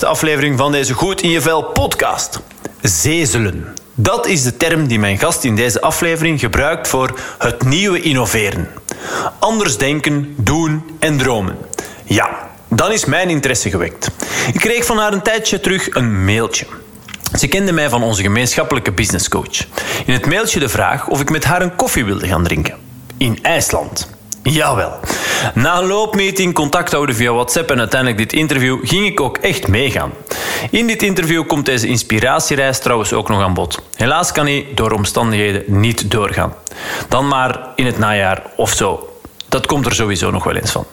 welkom bij de 48e aflevering van deze Goed in je Vel podcast. Zezelen. Dat is de term die mijn gast in deze aflevering gebruikt voor het nieuwe innoveren. Anders denken, doen en dromen. Ja, dan is mijn interesse gewekt. Ik kreeg van haar een tijdje terug een mailtje. Ze kende mij van onze gemeenschappelijke businesscoach. In het mailtje de vraag of ik met haar een koffie wilde gaan drinken. In IJsland. Jawel. Na een loopmeeting, contact houden via WhatsApp en uiteindelijk dit interview, ging ik ook echt meegaan. In dit interview komt deze inspiratiereis trouwens ook nog aan bod. Helaas kan hij door omstandigheden niet doorgaan. Dan maar in het najaar of zo. Dat komt er sowieso nog wel eens van.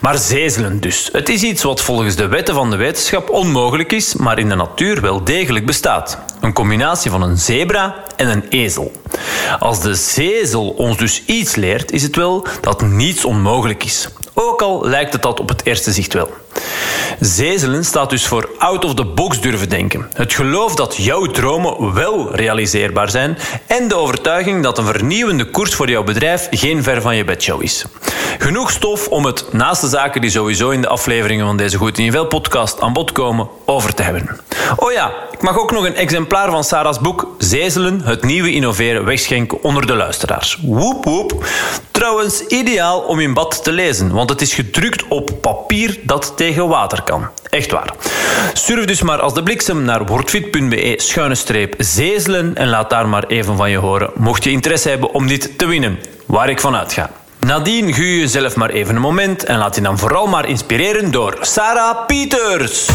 Maar zezelen dus. Het is iets wat volgens de wetten van de wetenschap onmogelijk is, maar in de natuur wel degelijk bestaat. Een combinatie van een zebra en een ezel. Als de zezel ons dus iets leert, is het wel dat niets onmogelijk is. Ook al lijkt het dat op het eerste zicht wel. Zezelen staat dus voor out of the box durven denken. Het geloof dat jouw dromen wel realiseerbaar zijn en de overtuiging dat een vernieuwende koers voor jouw bedrijf geen ver van je bedshow is. Genoeg stof om het naast de zaken die sowieso in de afleveringen van deze Goed in Vel podcast aan bod komen over te hebben. Oh ja, ik mag ook nog een exemplaar van Sarah's boek Zezelen, het nieuwe innoveren wegschenken onder de luisteraars. Woep woep. Trouwens, ideaal om in bad te lezen, want het is gedrukt op papier dat tegen water kan. Echt waar. Surf dus maar als de bliksem naar wordfit.be schuine streep zezelen en laat daar maar even van je horen, mocht je interesse hebben om dit te winnen, waar ik van uitga. Nadien gu je jezelf maar even een moment en laat je dan vooral maar inspireren door Sarah Pieters.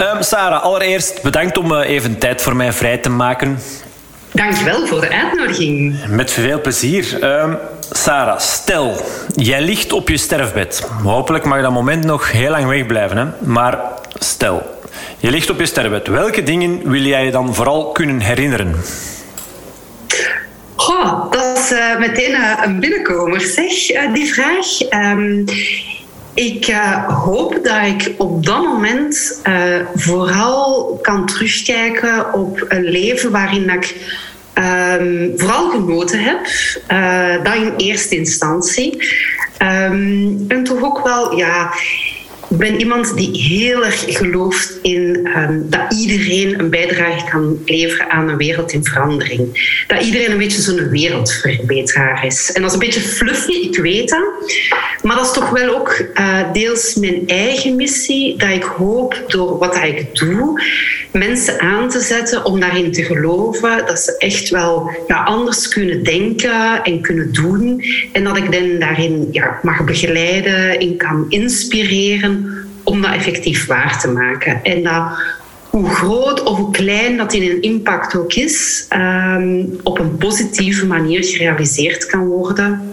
Um, Sarah, allereerst bedankt om uh, even tijd voor mij vrij te maken. Dankjewel voor de uitnodiging. Met veel plezier. Um, Sarah, stel, jij ligt op je sterfbed. Hopelijk mag dat moment nog heel lang wegblijven. Hè? Maar stel, je ligt op je sterfbed. Welke dingen wil jij je dan vooral kunnen herinneren? Goh, dat is uh, meteen uh, een binnenkomer, zeg, uh, die vraag. Ik hoop dat ik op dat moment vooral kan terugkijken op een leven waarin ik um, vooral genoten heb. dat in eerste instantie. Um, en toch ook wel, ja ik ben iemand die heel erg gelooft in um, dat iedereen een bijdrage kan leveren aan een wereld in verandering. Dat iedereen een beetje zo'n wereldverbeteraar is. En dat is een beetje fluffy, ik weet dat. Maar dat is toch wel ook uh, deels mijn eigen missie. Dat ik hoop door wat ik doe, mensen aan te zetten om daarin te geloven. Dat ze echt wel ja, anders kunnen denken en kunnen doen. En dat ik hen daarin ja, mag begeleiden en kan inspireren om dat effectief waar te maken. En dat hoe groot of hoe klein dat in een impact ook is, um, op een positieve manier gerealiseerd kan worden.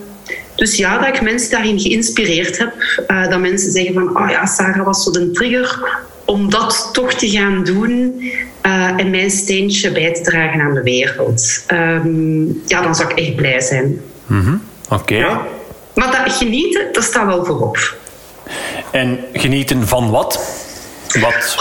Dus ja, dat ik mensen daarin geïnspireerd heb. Uh, dat mensen zeggen van, oh ja, Sarah was zo de trigger om dat toch te gaan doen uh, en mijn steentje bij te dragen aan de wereld. Um, ja, dan zou ik echt blij zijn. Mm -hmm. Oké. Okay. Ja. Maar dat genieten, dat staat wel voorop. En genieten van wat? Wat?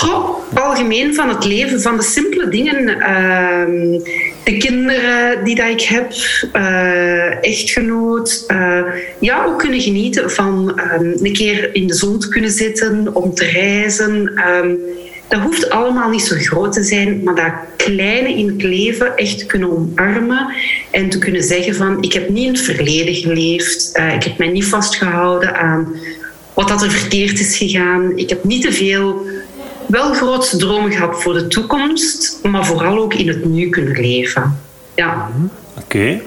Algemeen van het leven, van de simpele dingen. Uh, de kinderen die dat ik heb, uh, echtgenoot. Uh, ja, ook kunnen genieten van um, een keer in de zon te kunnen zitten, om te reizen. Um, dat hoeft allemaal niet zo groot te zijn, maar dat kleine in het leven echt kunnen omarmen en te kunnen zeggen van ik heb niet in het verleden geleefd, uh, ik heb mij niet vastgehouden aan wat dat er verkeerd is gegaan. Ik heb niet te veel, wel grootste dromen gehad voor de toekomst, maar vooral ook in het nu kunnen leven. Ja. Oké. Okay.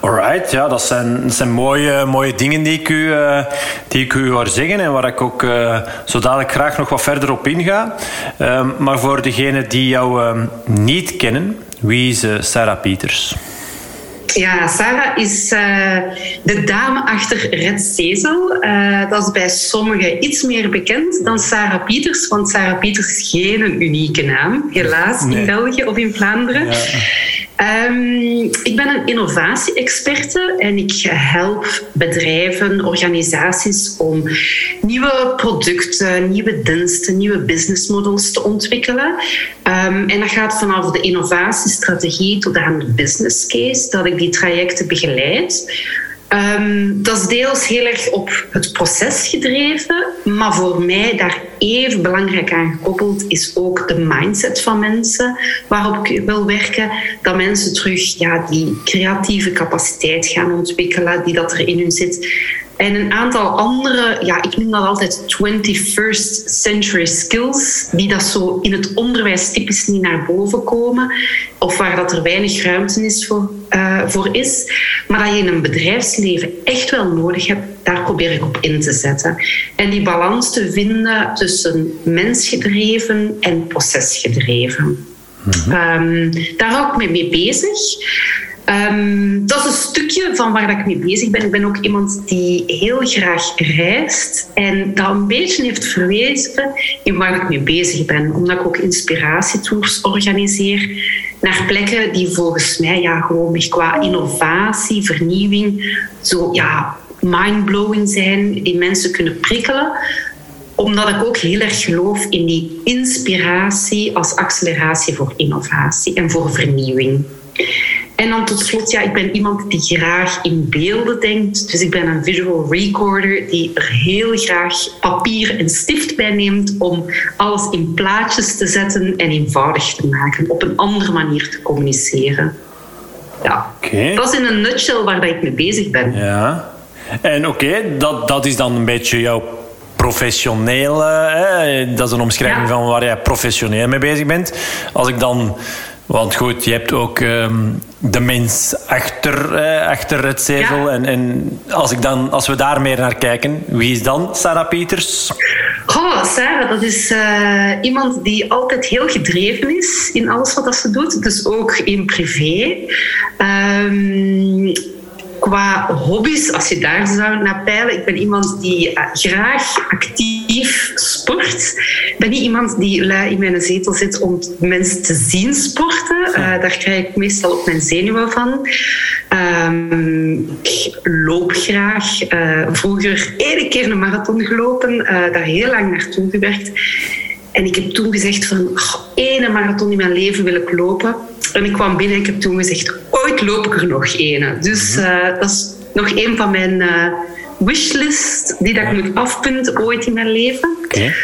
Alright, ja, dat zijn, zijn mooie, mooie dingen die ik, u, uh, die ik u hoor zeggen en waar ik ook uh, zo dadelijk graag nog wat verder op inga. Uh, maar voor degenen die jou ehm, niet kennen, wie is eh, Sarah Pieters? Ja, Sarah is uh, de dame achter Red Zezel. Uh, dat is bij sommigen iets meer bekend dan Sarah Pieters, want Sarah Pieters is geen unieke naam, helaas, nee. in België of in Vlaanderen. Ja. Um, ik ben een innovatie-experte en ik help bedrijven, organisaties om nieuwe producten, nieuwe diensten, nieuwe business models te ontwikkelen. Um, en dat gaat vanaf de innovatiestrategie tot aan de business case, dat ik die trajecten begeleid. Ehm, dat is deels heel erg op het proces gedreven, maar voor mij daar even belangrijk aan gekoppeld is ook de mindset van mensen waarop ik wil werken. Dat mensen terug ja, die creatieve capaciteit gaan ontwikkelen die dat er in hun zit. En een aantal andere, ja, ik noem dat altijd 21st century skills, die dat zo in het onderwijs typisch niet naar boven komen, of waar dat er weinig ruimte is voor, uh, voor is, maar dat je in een bedrijfsleven echt wel nodig hebt, daar probeer ik op in te zetten. En die balans te vinden tussen mensgedreven en procesgedreven. Mm um, daar hou ik me mee bezig. Um, dat is een stukje van waar ik mee bezig ben. Ik ben ook iemand die heel graag reist en dat een beetje heeft verwezen in waar ik mee bezig ben. Omdat ik ook inspiratietours organiseer naar plekken die volgens mij ja, gewoon qua innovatie, vernieuwing, zo ja, mindblowing zijn, die mensen kunnen prikkelen omdat ik ook heel erg geloof in die inspiratie als acceleratie voor innovatie en voor vernieuwing. En dan tot slot, ja, ik ben iemand die graag in beelden denkt. Dus ik ben een visual recorder die er heel graag papier en stift bij neemt om alles in plaatjes te zetten en eenvoudig te maken. Op een andere manier te communiceren. Ja, okay. dat is in een nutshell waar ik mee bezig ben. Ja. En oké, dat, dat is dan een beetje jouw professionele... Hè? Dat is een omschrijving van waar jij professioneel mee bezig bent. Als ik dan want goed, je hebt ook um, de mens achter, eh, achter het zevel. Ja. En, en als, ik dan, als we daar meer naar kijken, wie is dan Sarah Pieters? Oh, Sarah, dat is uh, iemand die altijd heel gedreven is in alles wat ze doet. Dus ook in privé. Um, qua hobby's, als je daar zou naar peilen, ik ben iemand die uh, graag actief sport. Ik ben niet iemand die lui in mijn zetel zit om mensen te zien sporten. Uh, daar krijg ik meestal op mijn zenuwen van. Um, ik loop graag. Uh, vroeger één keer een marathon gelopen, daar heel lang naartoe gewerkt. En ik heb toen gezegd van, oh, ene marathon in mijn leven wil ik lopen. En ik kwam binnen en ik heb toen gezegd, ooit loop ik er nog ene. Dus uh, dat is nog een van mijn uh, wishlist die dat ik moet afpunten ooit in mijn leven. Okay.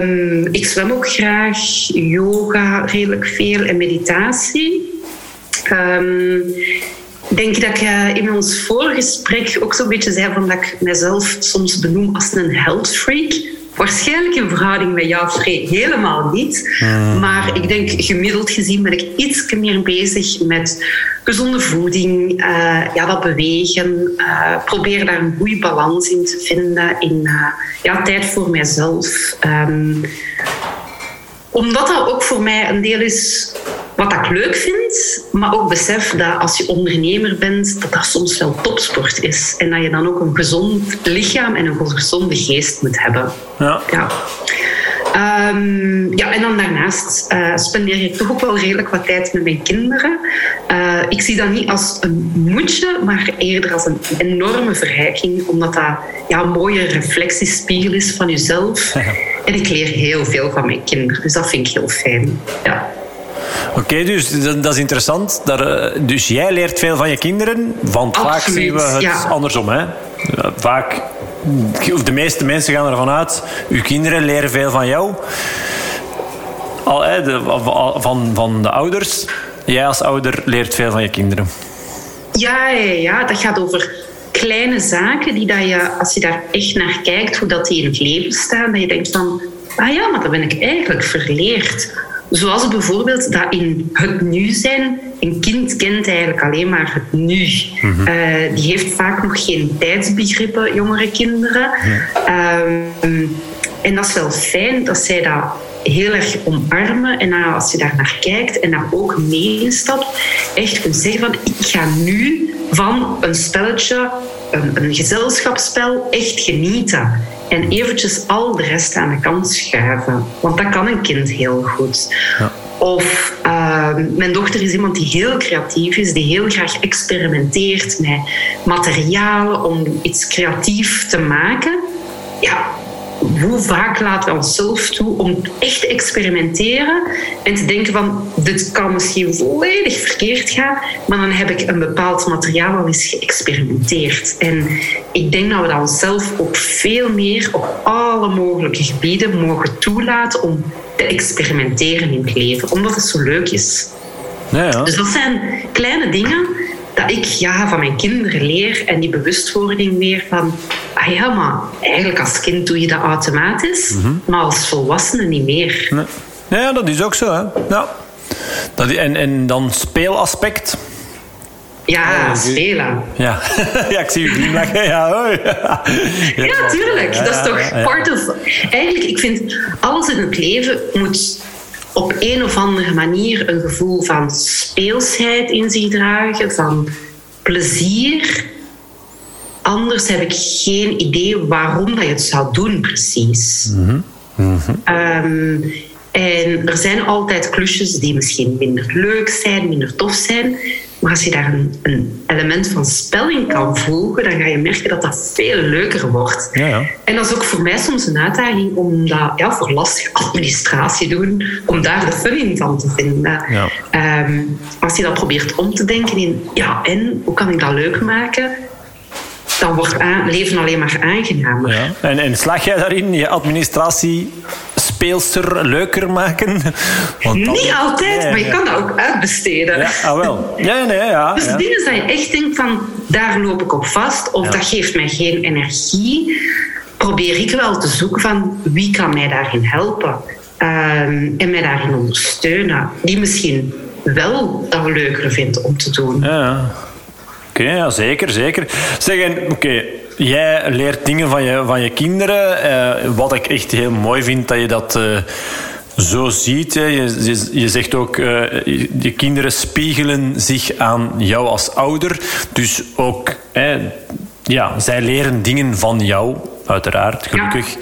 Um, ik zwem ook graag, yoga redelijk veel en meditatie. Um, denk dat ik uh, in ons voorgesprek ook zo'n beetje zei van dat ik mezelf soms benoem als een health freak. Waarschijnlijk in verhouding met jou, Free, helemaal niet. Hmm. Maar ik denk, gemiddeld gezien ben ik iets meer bezig met gezonde voeding, uh, ja, dat bewegen. Uh, probeer daar een goede balans in te vinden. In uh, ja, tijd voor mijzelf. Um, omdat dat ook voor mij een deel is wat ik leuk vind, maar ook besef dat als je ondernemer bent, dat dat soms wel topsport is. En dat je dan ook een gezond lichaam en een gezonde geest moet hebben. Ja. ja. Um, ja, en dan daarnaast uh, spendeer ik toch ook wel redelijk wat tijd met mijn kinderen. Uh, ik zie dat niet als een moedje, maar eerder als een enorme verrijking, omdat dat ja, een mooie reflectiespiegel is van jezelf. En ik leer heel veel van mijn kinderen, dus dat vind ik heel fijn. Ja. Oké, dus dat, is interessant. Eh, dus jij leert veel van je kinderen, want vaak zien we het andersom. Hè? Vaak, de meeste mensen gaan ervan uit, uw kinderen leren veel van jou. Al, hè, de, van, van de ouders. Jij als ouder leert veel van je kinderen. Ja, ja, ja, dat gaat over kleine zaken die dat je, als je daar echt naar kijkt, hoe dat die in het leven staan, dat je denkt van, ah ja, maar dat ben ik eigenlijk verleerd. Zoals bijvoorbeeld dat in het nu zijn, een kind kent eigenlijk alleen maar het nu. Mm die heeft vaak nog geen tijdsbegrippen, jongere kinderen. Ehm, en dat is wel fijn dat zij dat heel erg omarmen. En als je daar naar kijkt en daar ook mee instapt, echt kunt zeggen van ik ga nu van een spelletje, een, een gezelschapsspel, echt genieten. En eventjes al de rest aan de kant schuiven. Want dat kan een kind heel goed. Ja. Of uh, mijn dochter is iemand die heel creatief is, die heel graag experimenteert met materialen om iets creatief te maken. Ja, hoe vaak laten we onszelf toe om echt te experimenteren en te denken van dit kan misschien volledig verkeerd gaan, maar dan heb ik een bepaald materiaal al eens geëxperimenteerd. En ik denk dat we dat onszelf ook veel meer op alle mogelijke gebieden mogen toelaten om te experimenteren in het leven, omdat het zo leuk is. Ja, ja. Dus dat zijn kleine dingen dat ik ja, van mijn kinderen leer en die bewustwording weer van, ah ja, maar eigenlijk als kind doe je dat automatisch, maar als volwassene niet meer. Nee. Ja, dat is ook zo. Hè. Ja. Dat, en, en dan speelaspect. Ja, spelen. Ja. ja, ik zie u glimlachen. Ja, hoi. Ja, tuurlijk. Dat is toch ja, ja. part of... Eigenlijk, ik vind, alles in het leven moet op een of andere manier een gevoel van speelsheid in zich dragen, van plezier. Anders heb ik geen idee waarom dat je het zou doen, precies. Ehm, en er zijn altijd klusjes die misschien minder leuk zijn, minder tof zijn. Maar als je daar een, een element van spel in kan voegen, dan ga je merken dat dat veel leuker wordt. Ja, ja. En dat is ook voor mij soms een uitdaging om dat ja, voor lastige administratie doen, om daar de fun in van te vinden. Ja. Ehm, als je dat probeert om te denken in, ja, en hoe kan ik dat leuk maken? Dan wordt leven alleen maar aangenamer. Ja. En, en slag jij daarin je administratie speelster leuker maken? Want Niet altijd, Nee, maar je kan dat ook uitbesteden. Ja, ah, wel. Ja, nee, ja. Dus ja. dingen dat je echt denkt van, daar loop ik op vast, of Ja. dat geeft mij geen energie, probeer ik wel te zoeken van wie kan mij daarin helpen Ehm, en mij daarin ondersteunen. Die misschien wel dat leuker vindt om te doen. Ja. Oké, ja, zeker, zeker. Zeg, en, oké, jij leert dingen van je, van je kinderen. eh, wat ik echt heel mooi vind, dat je dat eh, zo ziet. Hè. Je, je, je zegt ook, eh, je, kinderen spiegelen zich aan jou als ouder. Dus ook, hè, ja, zij leren dingen van jou, uiteraard, gelukkig.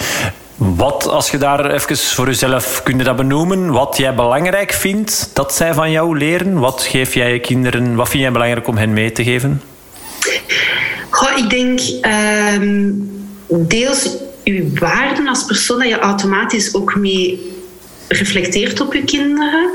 Wat, als je daar even voor jezelf kun je dat benoemen, wat jij belangrijk vindt dat zij van jou leren? Wat geef jij je kinderen, wat vind jij belangrijk om hen mee te geven? Goh, ik denk ehm, deels je waarden als persoon dat je automatisch ook mee reflecteert op je kinderen.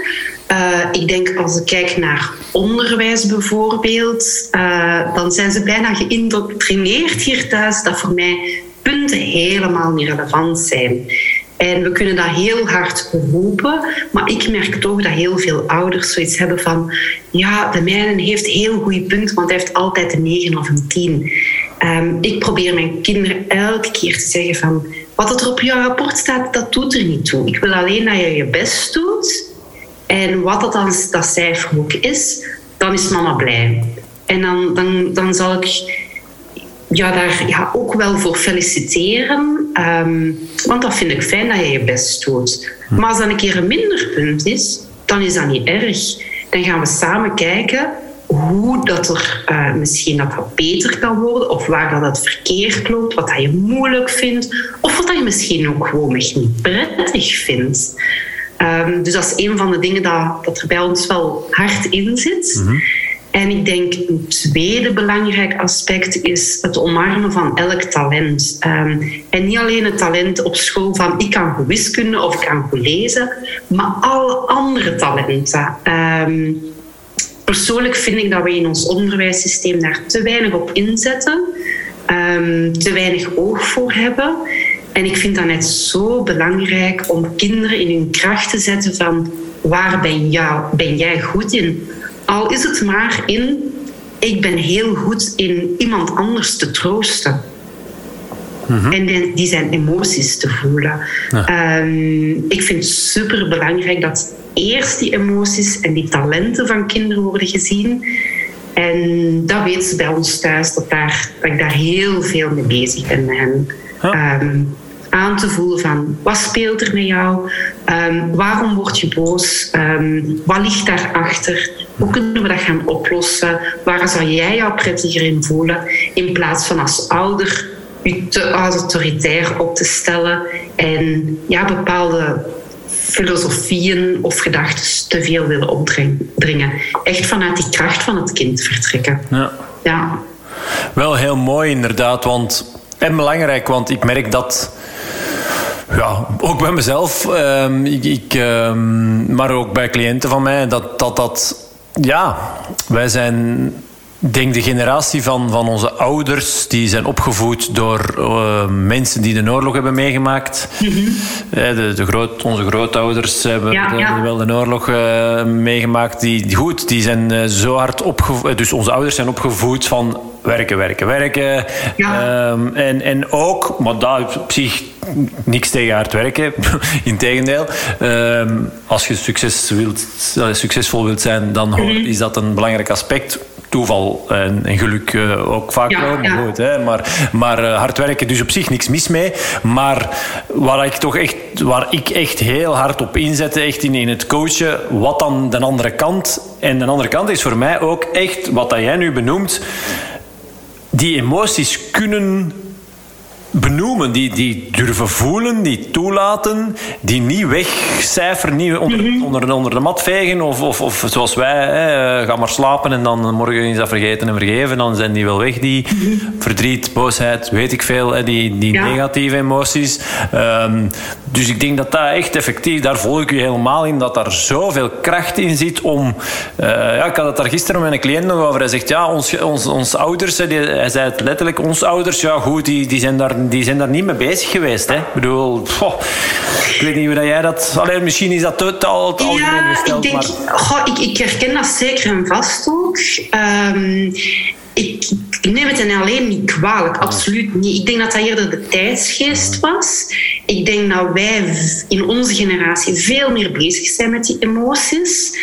Eh, ik denk als ik kijk naar onderwijs bijvoorbeeld, eh, dan zijn ze bijna geïndoctrineerd hier thuis dat voor mij punten helemaal niet relevant zijn. En we kunnen dat heel hard roepen, maar ik merk toch dat heel veel ouders zoiets hebben van ja, de mijne heeft heel goede punten, want hij heeft altijd een 9 of een 10. Ehm, ik probeer mijn kinderen elke keer te zeggen van wat er op jouw rapport staat, dat doet er niet toe. Ik wil alleen dat je je best doet en wat dat dan dat cijfer ook is, dan is mama blij. En dan, dan, dan zal ik ja, daar ja, ook wel voor feliciteren. ehm, want dat vind ik fijn dat je je best doet. Maar als dat een keer een minder punt is, dan is dat niet erg. Dan gaan we samen kijken hoe dat er eh, misschien dat beter kan worden, of waar dat het verkeerd loopt, wat dat je moeilijk vindt, of wat dat je misschien ook gewoon niet prettig vindt. Ehm, dus dat is een van de dingen dat, dat er bij ons wel hard in zit. En ik denk een tweede belangrijk aspect is het omarmen van elk talent. Ehm, en niet alleen het talent op school van ik kan goed wiskunde of ik kan goed lezen, maar alle andere talenten. Ehm, persoonlijk vind ik dat we in ons onderwijssysteem daar te weinig op inzetten, ehm, te weinig oog voor hebben. En ik vind dat net zo belangrijk om kinderen in hun kracht te zetten van waar ben, jij goed in? Al is het maar in, ik ben heel goed in iemand anders te troosten. En die, die zijn emoties te voelen. Ehm, ik vind het super belangrijk dat eerst die emoties en die talenten van kinderen worden gezien. En dat weten ze bij ons thuis, dat, daar, dat ik daar heel veel mee bezig ben. Ja. Aan te voelen van wat speelt er met jou? Ehm, waarom word je boos? Ehm, wat ligt daarachter? Hoe kunnen we dat gaan oplossen? Waar zou jij jou prettiger in voelen? In plaats van als ouder je te autoritair op te stellen en ja, bepaalde filosofieën of gedachten te veel willen opdringen. Echt vanuit die kracht van het kind vertrekken. Ja. Ja. Wel heel mooi inderdaad, want, en belangrijk, want ik merk dat Ja, ook bij mezelf, ehm, ik, ik, ehm, maar ook bij cliënten van mij, dat dat. dat ja, wij zijn denk de generatie van, van onze ouders, die zijn opgevoed door uh, mensen die de oorlog hebben meegemaakt. Mm -hmm. de, de groot, onze grootouders hebben ja, ja. wel de oorlog uh, meegemaakt. Die, die, goed, die zijn uh, zo hard opgevoed. Dus onze ouders zijn opgevoed van werken, werken, werken. Ja. Um, en, en ook, maar daar op zich niks tegen hard werken. Integendeel. Um, als je succes wilt, succesvol wilt zijn, dan -hmm. is dat een belangrijk aspect toeval en, en geluk uh, ook vaak ja, wel. Ja. Goed, hè? Maar, maar uh, hard werken, dus op zich niks mis mee. Maar waar ik toch echt, waar ik echt heel hard op inzette, echt in, in het coachen, wat dan de andere kant. En de andere kant is voor mij ook echt wat dat jij nu benoemt. Die emoties kunnen benoemen, die, die durven voelen, die toelaten, die niet wegcijferen, niet onder, mm -hmm. onder, onder, de mat vegen of, of, of zoals wij, hè, ga maar slapen en dan morgen is dat vergeten en vergeven, dan zijn die wel weg, die mm -hmm. verdriet, boosheid, weet ik veel, hè, die, die ja. negatieve emoties. Um, dus ik denk dat dat echt effectief, daar volg ik u helemaal in, dat daar zoveel kracht in zit om, uh, ja, ik had het daar gisteren met een cliënt nog over, hij zegt, ja, ons, ons, ons ouders, die, hij zei het letterlijk, ons ouders, ja goed, die, die zijn daar die zijn daar niet mee bezig geweest. Hè? Ik bedoel, ik weet niet hoe dat jij dat... Alleen misschien is dat totaal het ja, gesteld, ik denk, maar... goh, ik, ik herken dat zeker en vast ook. Um, ik, ik, neem het hen alleen niet kwalijk, absoluut niet. Ik denk dat dat eerder de tijdsgeest was. Ik denk dat wij in onze generatie veel meer bezig zijn met die emoties.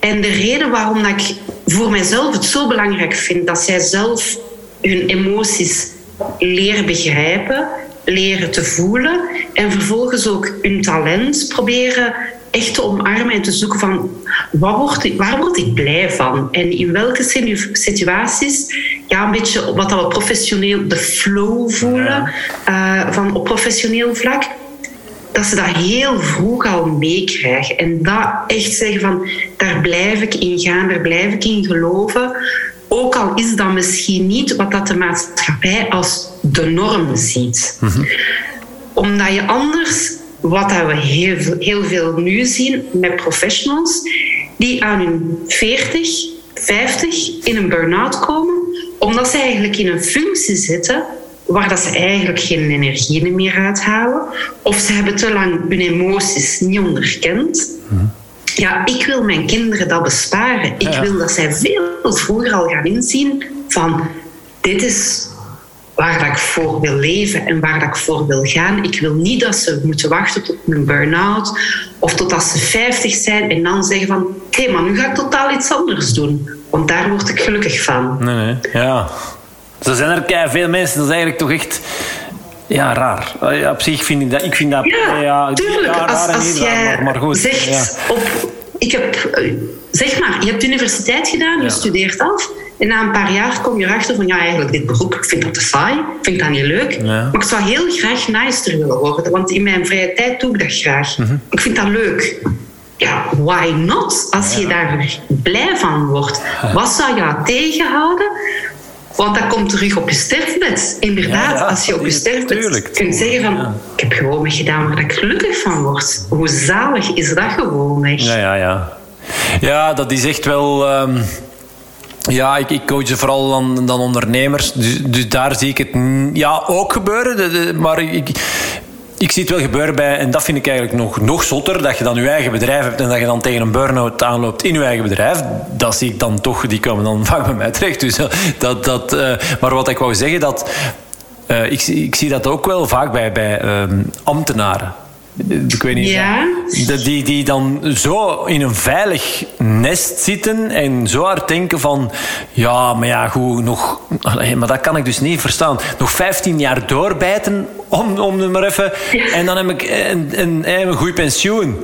En de reden waarom dat ik voor mijzelf het zo belangrijk vind dat zij zelf hun emoties leren begrijpen, leren te voelen en vervolgens ook hun talent proberen echt te omarmen en te zoeken van wat word, waar word ik blij van? En in welke situaties ja een beetje wat we professioneel de flow voelen uh, van op professioneel vlak dat ze dat heel vroeg al meekrijgen en dat echt zeggen van daar blijf ik in gaan, daar blijf ik in geloven ook al is dat misschien niet wat dat de maatschappij als de norm ziet. Mm-hmm. Omdat je anders, wat dat we heel, heel veel nu zien met professionals, die aan hun 40, 50 in een burn-out komen, omdat ze eigenlijk in een functie zitten waar dat ze eigenlijk geen energie meer uithalen, of ze hebben te lang hun emoties niet onderkend. Mm-hmm ja, ik wil mijn kinderen dat besparen. Ik wil dat zij veel vroeger al gaan inzien van dit is waar dat ik voor wil leven en waar dat ik voor wil gaan. Ik wil niet dat ze moeten wachten tot een burn-out of totdat ze 50 zijn en dan zeggen van hé, hey, maar nu ga ik totaal iets anders doen. Want daar word ik gelukkig van. Nee, nee. Ja. Zo zijn er kei veel mensen, dat is eigenlijk toch echt ja, raar. Ja, op zich vind ik dat... Ik vind dat ja, ja tuurlijk. Ja, als, als jij raar, maar, goed. zegt... Ja. Op, ik heb... Eh, zeg maar, je hebt universiteit gedaan, je studeert af. En na een paar jaar kom je erachter van... Ja, eigenlijk dit beroep, ik vind dat te saai. Ik vind dat niet leuk. Maar ik zou heel graag naaister willen worden. Want in mijn vrije tijd doe ik dat graag. Mm -hmm. Ik vind dat leuk ja, why not? Als je daar blij van wordt, wat zou jou tegenhouden want dat komt terug op je sterfbed. Inderdaad, ja, als je op je sterfbed kunt zeggen van... Ik heb gewoon gedaan waar ik gelukkig van word. Hoe zalig is dat gewoon echt? Ja, ja, ja. Ja, dat is echt wel... Um... Ja, ik, ik coach vooral dan, dan ondernemers. Dus, dus daar zie ik het ja, ook gebeuren. De, de, maar ik, ik zie het wel gebeuren bij, en dat vind ik eigenlijk nog, nog zotter, dat je dan je eigen bedrijf hebt en dat je dan tegen een burn-out aanloopt in je eigen bedrijf. Dat zie ik dan toch, die komen dan vaak bij mij terecht. Dus dat, dat, uh, maar wat ik wou zeggen, dat, uh, ik, ik zie dat ook wel vaak bij, bij um, ambtenaren. Ik weet niet. Ja. Die, die dan zo in een veilig nest zitten en zo hard denken van... Ja, maar ja, goed, nog... Maar dat kan ik dus niet verstaan. Nog 15 jaar doorbijten om, om maar even... En dan heb ik een, een, een goed pensioen.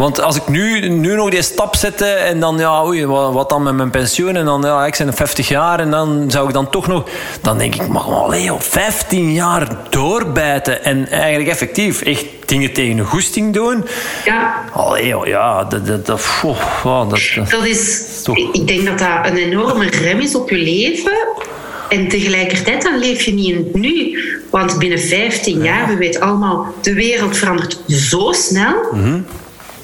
Want als ik nu, nu nog die stap zette en dan, ja, oei, wat, dan met mijn pensioen? En dan, ja, ik ben 50 jaar en dan zou ik dan toch nog... Dan denk ik, mag alleen op 15 jaar doorbijten en eigenlijk effectief echt dingen tegen een goesting doen. Ja. Allee, ja, dat... dat, dat, oh, dat, dat, dat is... Ik denk dat dat een enorme rem is op je leven en tegelijkertijd dan leef je niet in het nu. Want binnen 15 jaar, we weten allemaal, de wereld verandert zo snel.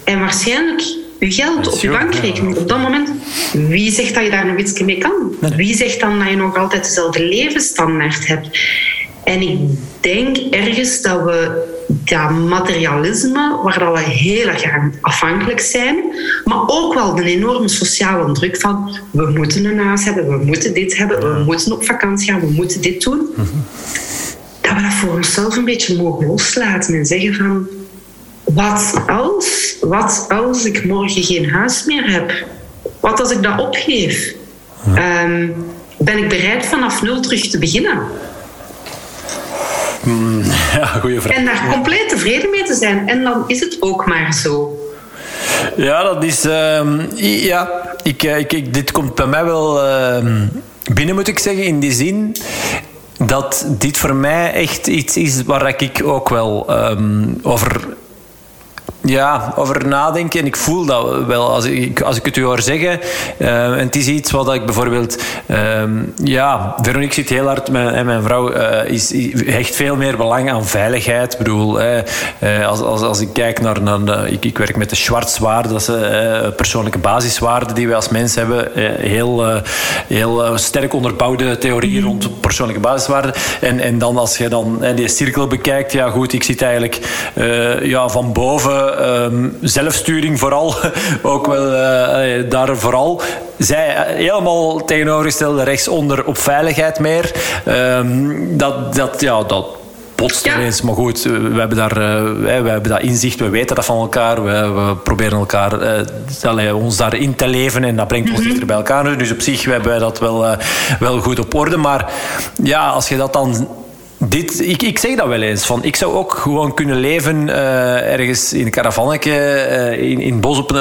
En waarschijnlijk je geld op je bankrekening op dat moment. Wie zegt dat je daar nog iets mee kan? Wie zegt dan dat je nog altijd dezelfde levensstandaard hebt? En ik denk ergens dat we dat materialisme, waar dat we heel erg afhankelijk zijn, maar ook wel de enorme sociale druk van we moeten een huis hebben, we moeten dit hebben, we moeten op vakantie gaan, we moeten dit doen. Dat we dat voor onszelf een beetje mogen loslaten en zeggen van wat als, wat als ik morgen geen huis meer heb? Wat als ik dat opgeef? Um, ben ik bereid vanaf nul terug te beginnen? Mm, ja, goede vraag. En daar compleet tevreden mee te zijn. En dan is het ook maar zo. Ja, dat is. Uh, ja, ik, eh, ik, ik, dit komt bij mij wel uh, binnen, moet ik zeggen, in die zin dat dit voor mij echt iets is waar ik ook wel um, over ja, over nadenken. En ik voel dat wel als ik, als ik het u hoor zeggen. Uh, en het is iets wat ik bijvoorbeeld... Uh, ja, Veronique zit heel hard... Mijn, en mijn vrouw uh, is, hecht veel meer belang aan veiligheid. Ik bedoel, uh, als, als, als ik kijk naar... naar ik, ik werk met de Schwarzwaarden. Dat zijn persoonlijke basiswaarden die wij als mens hebben. heel heel sterk onderbouwde theorieën mm. rond persoonlijke basiswaarden. En, en dan als je dan die cirkel bekijkt... Ja goed, ik zit eigenlijk ja, van boven Ehm, zelfsturing vooral, ook wel uh, daar vooral. Zij helemaal tegenovergestelde rechtsonder op veiligheid meer. Um, dat, dat, ja, dat botst ja. Maar goed, we hebben, daar, we hebben dat inzicht, we weten dat van elkaar. We, we proberen elkaar, uh, ons daarin te leven en dat brengt ons mm dichter bij elkaar. Dus op zich hebben wij dat wel, wel goed op orde. Maar ja, als je dat dan dit, ik, ik zeg dat wel eens. Van, ik zou ook gewoon kunnen leven uh, ergens in een caravannetje, uh, in, in bos op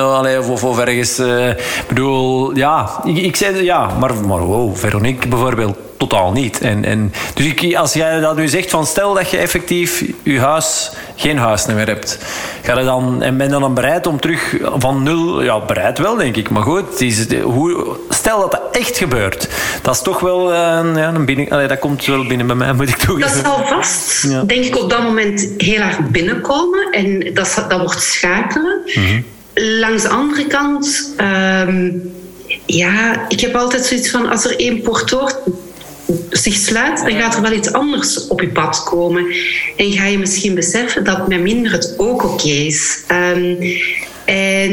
of, of ergens. Uh, bedoel, ja, ik, ik zei ja, maar, maar wow, Veronique bijvoorbeeld totaal niet. En, en, dus ik, als jij dat nu zegt, van stel dat je effectief je huis, geen huis meer hebt. Ga je dan, en ben je dan bereid om terug van nul... Ja, bereid wel, denk ik. Maar goed, is, hoe, stel dat dat echt gebeurt. Dat is toch wel uh, ja, een binnen... Allee, dat komt wel binnen bij mij, moet ik toegeven. Dat zal vast, denk ik, op dat moment heel erg binnenkomen. En dat, dat wordt schakelen. Mhm. Langs de andere kant... Um, ja, ik heb altijd zoiets van... Als er één poort zich sluit, dan gaat er wel iets anders op je pad komen. En ga je misschien beseffen dat met minder het ook oké is. Um, en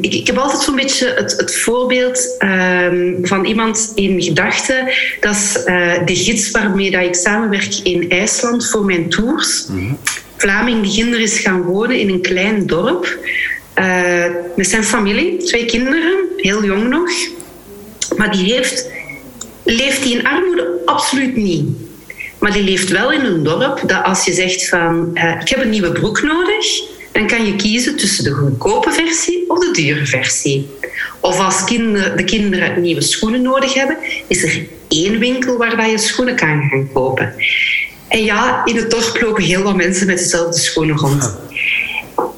ik, ik, heb altijd zo'n beetje het, het voorbeeld um, van iemand in gedachten. Dat is uh, de gids waarmee dat ik samenwerk in IJsland voor mijn tours. Mm -hmm. Vlaming die kinderen is gaan wonen in een klein dorp. Uh, met zijn familie, twee kinderen, heel jong nog. Maar die heeft leeft hij in armoede? Absoluut niet. Maar die leeft wel in een dorp dat als je zegt van uh, ik heb een nieuwe broek nodig, dan kan je kiezen tussen de goedkope versie of de dure versie. Of als kinder, de kinderen nieuwe schoenen nodig hebben, is er één winkel waar je schoenen kan gaan kopen. En ja, in het dorp lopen heel wat mensen met dezelfde schoenen rond.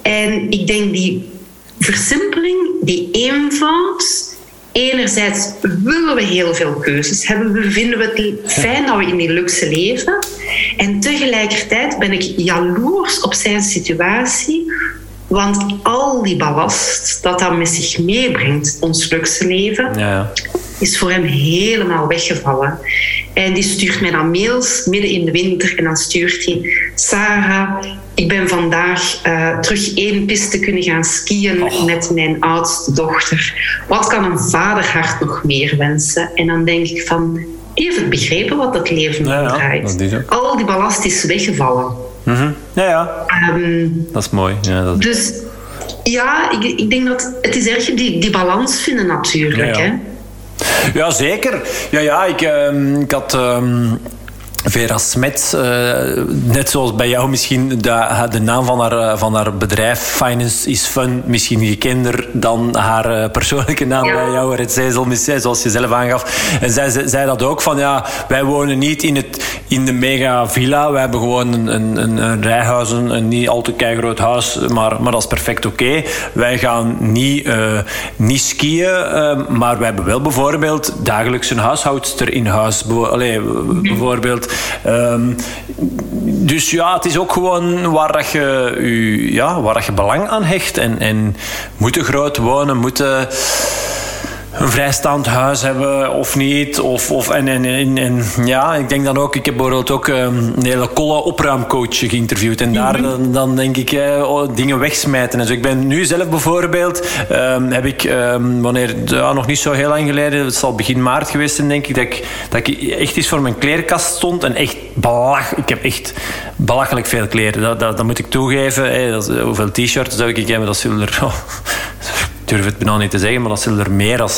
En ik denk die versimpeling, die eenvoud, enerzijds willen we heel veel keuzes hebben. We vinden het fijn dat we in die luxe leven. En tegelijkertijd ben ik jaloers op zijn situatie. Want al die ballast dat dat met zich meebrengt, ons luxe leven, ja. is voor hem helemaal weggevallen. En die stuurt mij dan mails midden in de winter en dan stuurt hij: Sarah, ik ben vandaag uh, terug één piste kunnen gaan skiën oh. met mijn oudste dochter. Wat kan een vaderhart nog meer wensen? En dan denk ik van, even begrepen wat het leven ja, draait. Ja, Al die ballast is weggevallen. Mm -hmm. Ja, ja. Um, dat is mooi. Ja, dat... Dus ja, ik, ik, denk dat het is erg die, die balans vinden natuurlijk. Hè? Ja, zeker. Ja, ja ik, uh, ik had... Uh, Vera Smets, uh, net zoals bij jou misschien, de, de naam van haar, eh, van haar bedrijf, Finance is Fun, misschien gekender dan haar uh, persoonlijke naam ja. bij jou, Red Zezel, zoals je zelf aangaf. En zij zei dat ook van, ja, wij wonen niet in het, in de mega villa. We hebben gewoon een, een, een rijhuis, een, niet al te groot huis, maar, maar dat is perfect oké. Wij gaan niet, uh, niet skiën, maar we hebben wel bijvoorbeeld dagelijks een huishoudster in huis. Allee, bijvoorbeeld. Um, dus ja, het is ook gewoon waar, dat je, je, ja, waar dat je belang aan hecht. En, en moeten groot wonen, moeten een vrijstaand huis hebben of niet. Of, of, en, en, en, ja, ik denk dan ook, ik heb bijvoorbeeld ook ehm, een hele kolle opruimcoach geïnterviewd. En daar dan, dan denk ik eh, dingen wegsmijten. Dus ik ben nu zelf bijvoorbeeld, um, heb ik, um, wanneer, ja, nog niet zo heel lang geleden, het zal begin maart geweest zijn, denk ik, dat ik, dat ik echt eens voor mijn kleerkast stond en echt belach, ik heb echt belachelijk veel kleren. Dat, dat, dat moet ik toegeven. Dat, hoeveel t-shirts zou ik hebben? Dat zullen er... Oh, durf het bijna niet te zeggen, maar dat zullen er meer dan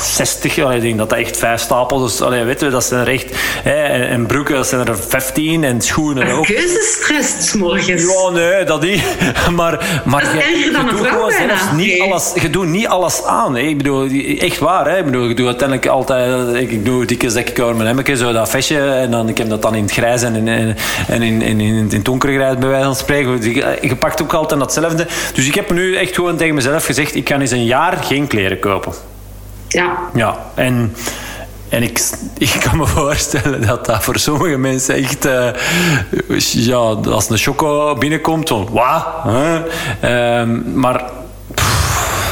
60. ik denk dat dat echt vijf stapels is. Allee, weten we, dat zijn er echt... Hè, en, broeken, dat zijn er 15. En schoenen ook. Keuzestress morgens. Ja, nee, dat niet. Maar, maar dat je, je doet gewoon zelfs niet alles... Je doet niet alles aan. Hè. Ik bedoel, echt waar. Hè. Ik bedoel, ik doe uiteindelijk altijd... Ik doe dikke zekje over mijn hemmetje, zo dat vestje. En dan, ik heb dat dan in het grijs en in, en, en in, in, in, in het donkere grijs, bij wijze van spreken. Je pakt ook altijd datzelfde. Dus ik heb nu echt gewoon tegen mezelf gezegd, ik kan eens een jaar geen kleren kopen. Ja. Ja, en... En ik, ik kan me voorstellen dat dat voor sommige mensen echt... Uh, ja, als een choco binnenkomt, van... Wat? Um, maar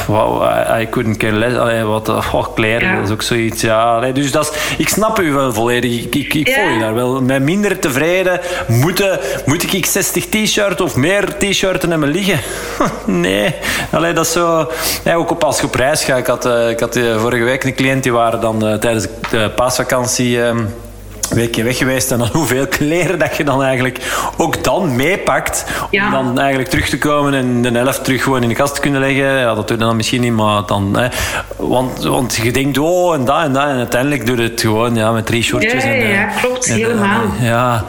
wow, I, couldn't care less. Allee, wat, oh, kleren, dat is ook zoiets. Ja, allee, dus dat is, ik snap u wel volledig. Ik, ik, ik voel je daar wel. Met minder tevreden moeten, moet ik 60 t-shirts of meer t-shirts hebben liggen? nee. Allee, dat is zo... Ja, ook op als je op reis gaat. Ik had, uh, ik had uh, vorige week een cliënt die waren dan uh, tijdens de paasvakantie... Weekje weg geweest en dan hoeveel kleren dat je dan eigenlijk ook dan meepakt om dan eigenlijk terug te komen en de helft terug gewoon in de kast te kunnen leggen. Ja, dat doe je dan misschien niet, maar dan... Hè, want, want je denkt, oh, en dat en dat. En uiteindelijk doe je het gewoon ja, met drie shortjes. Ja, en, ja, klopt. helemaal. ja.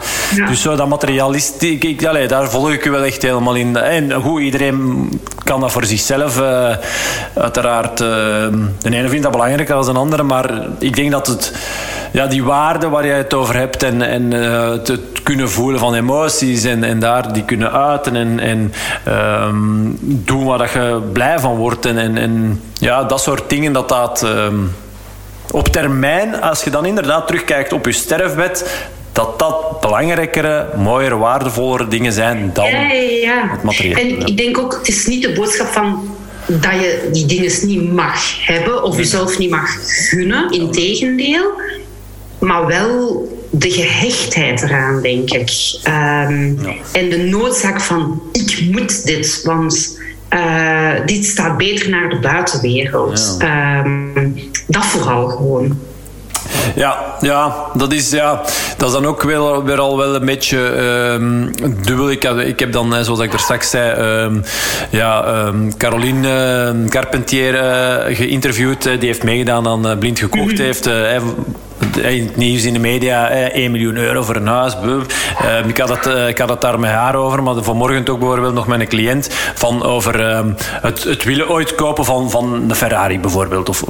Dus zo dat materialistiek, ik, allee, daar volg ik je wel echt helemaal in. En hoe iedereen kan dat voor zichzelf uh, uiteraard... Uh, de ene vindt dat belangrijker dan de andere, maar ik denk dat het... Ja, die waarde waar je het over hebt en, en uh, het kunnen voelen van emoties en, en daar die kunnen uiten en, en um, doen waar dat je blij van wordt en, en, en ja, dat soort dingen dat dat um, op termijn, als je dan inderdaad terugkijkt op je sterfbed, dat dat belangrijkere, mooiere, waardevollere dingen zijn dan ja, het materieel. En ik denk ook, het is niet de boodschap van dat je die dingen niet mag hebben of jezelf niet mag gunnen. Integendeel. Maar wel de gehechtheid eraan, denk ik. Um, En de noodzaak van ik moet dit, want uh, dit staat beter naar de buitenwereld. Um, dat vooral gewoon. Ja, ja, dat is, ja, dat is dan ook weer, weer al wel een beetje um, dubbel. Ik heb, ik heb dan, zoals ik er straks zei, um, ja, um, Caroline Carpentier uh, geïnterviewd. die heeft meegedaan aan uh, Blind Gekocht. Mm -hmm. heeft in het nieuws in de media, 1 miljoen euro voor een huis. Ik, had het, ik had het daar met haar over, maar vanmorgen ook bijvoorbeeld nog met een cliënt van over het, het willen ooit kopen van, van een Ferrari bijvoorbeeld. Of,